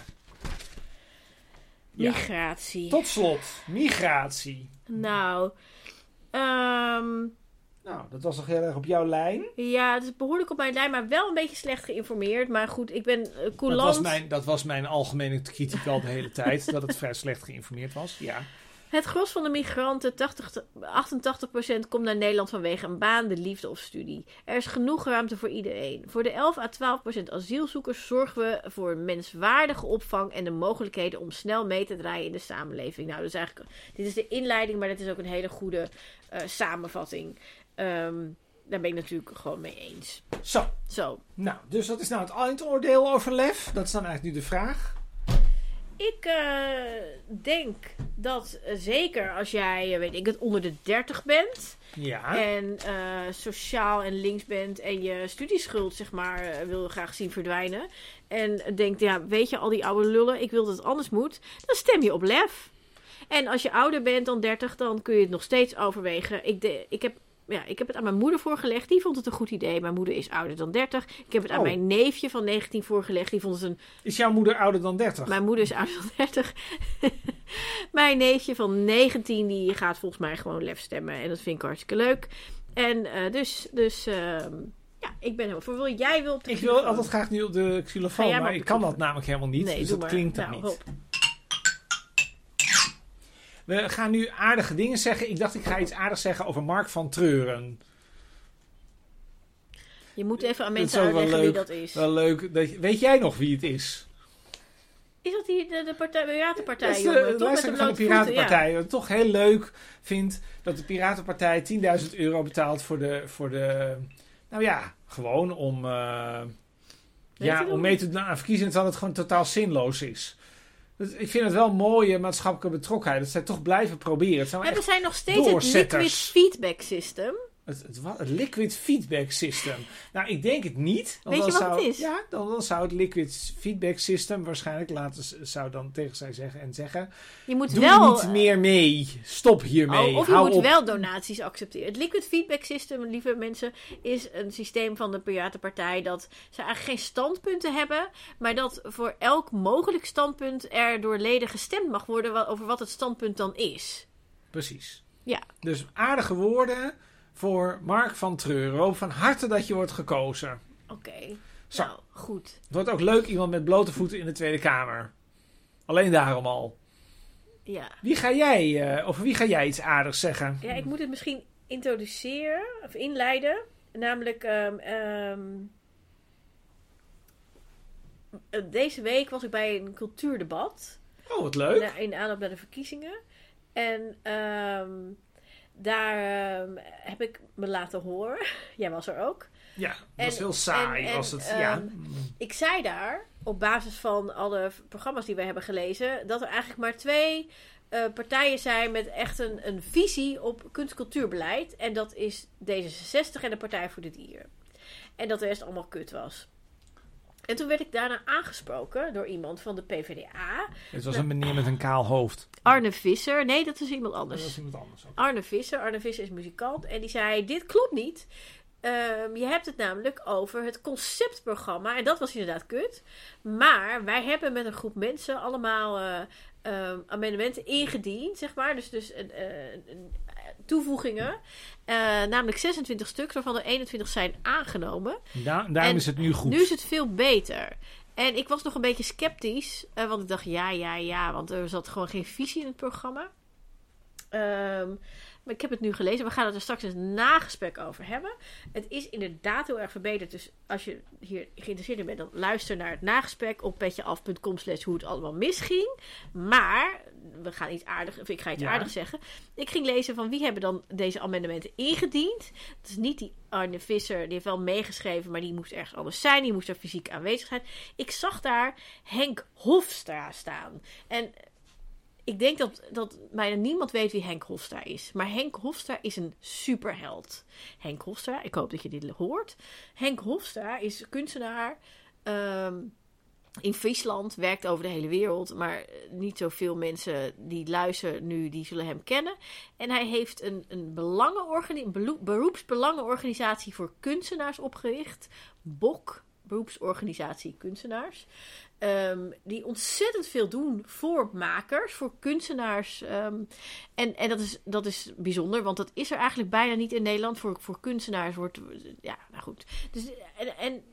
Ja. Migratie. Tot slot, migratie. Nou, ehm, Nou, dat was nog heel erg op jouw lijn. ja, het is behoorlijk op mijn lijn, maar wel een beetje slecht geïnformeerd. Maar goed, ik ben uh, Dat coulant. was, mijn, dat was mijn algemene kritiek al de hele tijd. dat het vrij slecht geïnformeerd was. Ja. Het gros van de migranten, 80, 88%, komt naar Nederland vanwege een baan, de liefde of studie. Er is genoeg ruimte voor iedereen. Voor de 11 à 12% asielzoekers zorgen we voor een menswaardige opvang en de mogelijkheden om snel mee te draaien in de samenleving. Nou, dus eigenlijk, dit is de inleiding, maar dit is ook een hele goede eh, samenvatting. Ehm, daar ben ik natuurlijk gewoon mee eens. Zo, Zo, nou, dus wat is nou het eindoordeel over lef? Dat is dan eigenlijk nu de vraag. ik eh, denk dat eh, zeker als jij, eh, weet ik het, onder de 30 bent. Ja. En sociaal en links bent en je studieschuld, zeg maar, wil graag zien verdwijnen. En denkt, ja, weet je, al die oude lullen, ik wil dat het anders moet. Dan stem je op lef. En als je ouder bent dan 30, dan kun je het nog steeds overwegen. Ik, de, ik, heb, ja, ik heb het aan mijn moeder voorgelegd. Die vond het een goed idee. Mijn moeder is ouder dan 30. Ik heb het aan Oh. mijn neefje van 19 voorgelegd. Die vond het een Is jouw moeder ouder dan 30? mijn moeder is ouder dan 30. Mijn neefje van 19 die gaat volgens mij gewoon lef stemmen. En dat vind ik hartstikke leuk. En eh, dus, dus ehm, ja, ik ben heel voor. Wil jij wil op de Ik wil altijd graag nu op de xylofoon, maar maar ik kan dat namelijk helemaal niet. Nee, dus dat maar. klinkt dan Nou, niet. hop. We gaan nu aardige dingen zeggen. Ik dacht, ik ga iets aardigs zeggen over Mark van Treuren. Je moet even aan mensen uitleggen wie dat is. Wel leuk. Dat weet jij nog wie het is? Is dat die de, de partij, Piratenpartij, Dat is de Toch met de van de voeten, Piratenpartij. Wat ik toch heel leuk vind dat de Piratenpartij 10.000 euro betaalt voor de, voor de... Nou ja, gewoon om... eh, ja, om mee te doen aan verkiezingen terwijl het gewoon totaal zinloos is. Dus ik vind het wel mooie maatschappelijke betrokkenheid. Dat zij toch blijven proberen. Het zijn nog steeds het liquid feedback system? Het, het, wat- het liquid feedback system. Nou, ik denk het niet. Weet je wat zou, het is? Ja, dan, dan zou het liquid feedback system waarschijnlijk laten zou dan tegen zij zeggen en zeggen: Je moet Doe wel... niet meer mee. Stop hiermee. Oh, of je Hou moet op. wel donaties accepteren. Het Liquid Feedback System, lieve mensen, is een systeem van de Piratenpartij dat ze eigenlijk geen standpunten hebben, maar dat voor elk mogelijk standpunt er door leden gestemd mag worden over wat het standpunt dan is. Precies. Ja. Dus aardige woorden voor Mark van Treuren. Van harte dat je wordt gekozen. Oké. Zo. Nou, goed. Het wordt ook leuk iemand met blote voeten in de Tweede Kamer. Alleen daarom al. Ja. Wie ga jij, eh, over wie ga jij iets aardigs zeggen? ja, ik moet het misschien introduceren of inleiden. Namelijk, eh, deze week was ik bij een cultuurdebat. Oh, wat leuk. Na- in aanloop naar de verkiezingen. En ehm, daar ehm, heb ik me laten horen. Jij was er ook. Ja, dat En- was heel saai. en- en, was het, ehm, ja. Ik zei daar, op basis van alle programma's die we hebben gelezen, dat er eigenlijk maar twee eh, partijen zijn met echt een, een visie op kunst- en cultuurbeleid. En dat is D66 en de Partij voor de Dieren. En dat de rest allemaal kut was. En toen werd ik daarna aangesproken door iemand van de PvdA. Het was een meneer met een kaal hoofd. Arne Visser. Nee, dat is iemand Dat anders. was iemand anders ook. Arne Visser. Arne Visser is muzikant. En die zei: Dit klopt niet. Ehm, je hebt het namelijk over het conceptprogramma. En dat was inderdaad kut. Maar wij hebben met een groep mensen allemaal eh, ehm, amendementen ingediend, zeg maar. Dus, dus een, eh, een- toevoegingen. Eh, namelijk 26 stuks, waarvan er 21 zijn aangenomen. Da daarom En is het nu goed. Nu is het veel beter. En ik was nog een beetje sceptisch. eh, want ik dacht, ja, ja, ja. Want er zat gewoon geen visie in het programma. Ehm, ik heb het nu gelezen. We gaan het er straks een nagesprek over hebben. Het is inderdaad heel erg verbeterd. Dus als je hier geïnteresseerd in bent, dan luister naar het nagesprek op petjeaf.com slash hoe het allemaal misging. Maar, we gaan iets aardigs, of ik ga iets Ja. aardigs zeggen. Ik ging lezen van wie hebben dan deze amendementen ingediend. Het is niet die Arne Visser, die heeft wel meegeschreven, maar die moest ergens anders zijn. Die moest er fysiek aanwezig zijn. Ik zag daar Henk Hofstra staan. En ik denk dat, dat bijna niemand weet wie Henk Hofstra is. Maar Henk Hofstra is een superheld. Henk Hofstra, ik hoop dat je dit hoort. Henk Hofstra is kunstenaar ehm, in Friesland, werkt over de hele wereld. Maar eh, niet zoveel mensen die luisteren nu, die zullen hem kennen. En hij heeft een, een beroepsbelangenorganisatie voor kunstenaars opgericht. BOK, beroepsorganisatie kunstenaars. Ehm, die ontzettend veel doen voor makers, voor kunstenaars. ehm, en en dat, is, dat is bijzonder, want dat is er eigenlijk bijna niet in Nederland. Voor, voor kunstenaars wordt. Ja, nou goed. Dus, en, en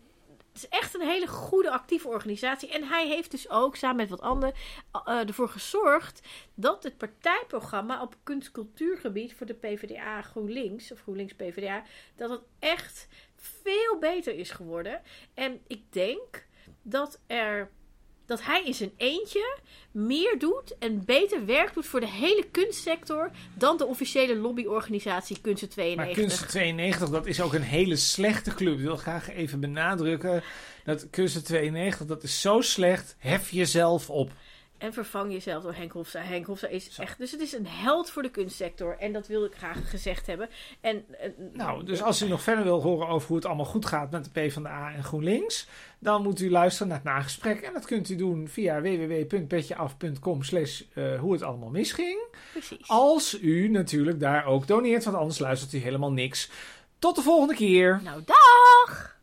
het is echt een hele goede, actieve organisatie. En hij heeft dus ook samen met wat anderen eh, ervoor gezorgd dat het partijprogramma op kunst-cultuurgebied voor de PvdA GroenLinks, of GroenLinks PvdA, dat het echt veel beter is geworden. En ik denk dat er. Dat hij in zijn eentje meer doet en beter werk doet voor de hele kunstsector dan de officiële lobbyorganisatie Maar 92. Kunsten 92, dat is ook een hele slechte club. Ik wil graag even benadrukken dat Kunsten 92, dat is zo slecht. Hef jezelf op. En vervang jezelf door Henk Hofstra. Henk Hofstra is Zo. echt... Dus het is een held voor de kunstsector. En dat wil ik graag gezegd hebben. En, Nou, dus als u nog verder wil horen over hoe het allemaal goed gaat met de PvdA en GroenLinks, dan moet u luisteren naar het nagesprek. En dat kunt u doen via www.petjeaf.com slash eh, hoe het allemaal misging. Precies. Als u natuurlijk daar ook doneert, want anders luistert u helemaal niks. Tot de volgende keer. Nou, dag!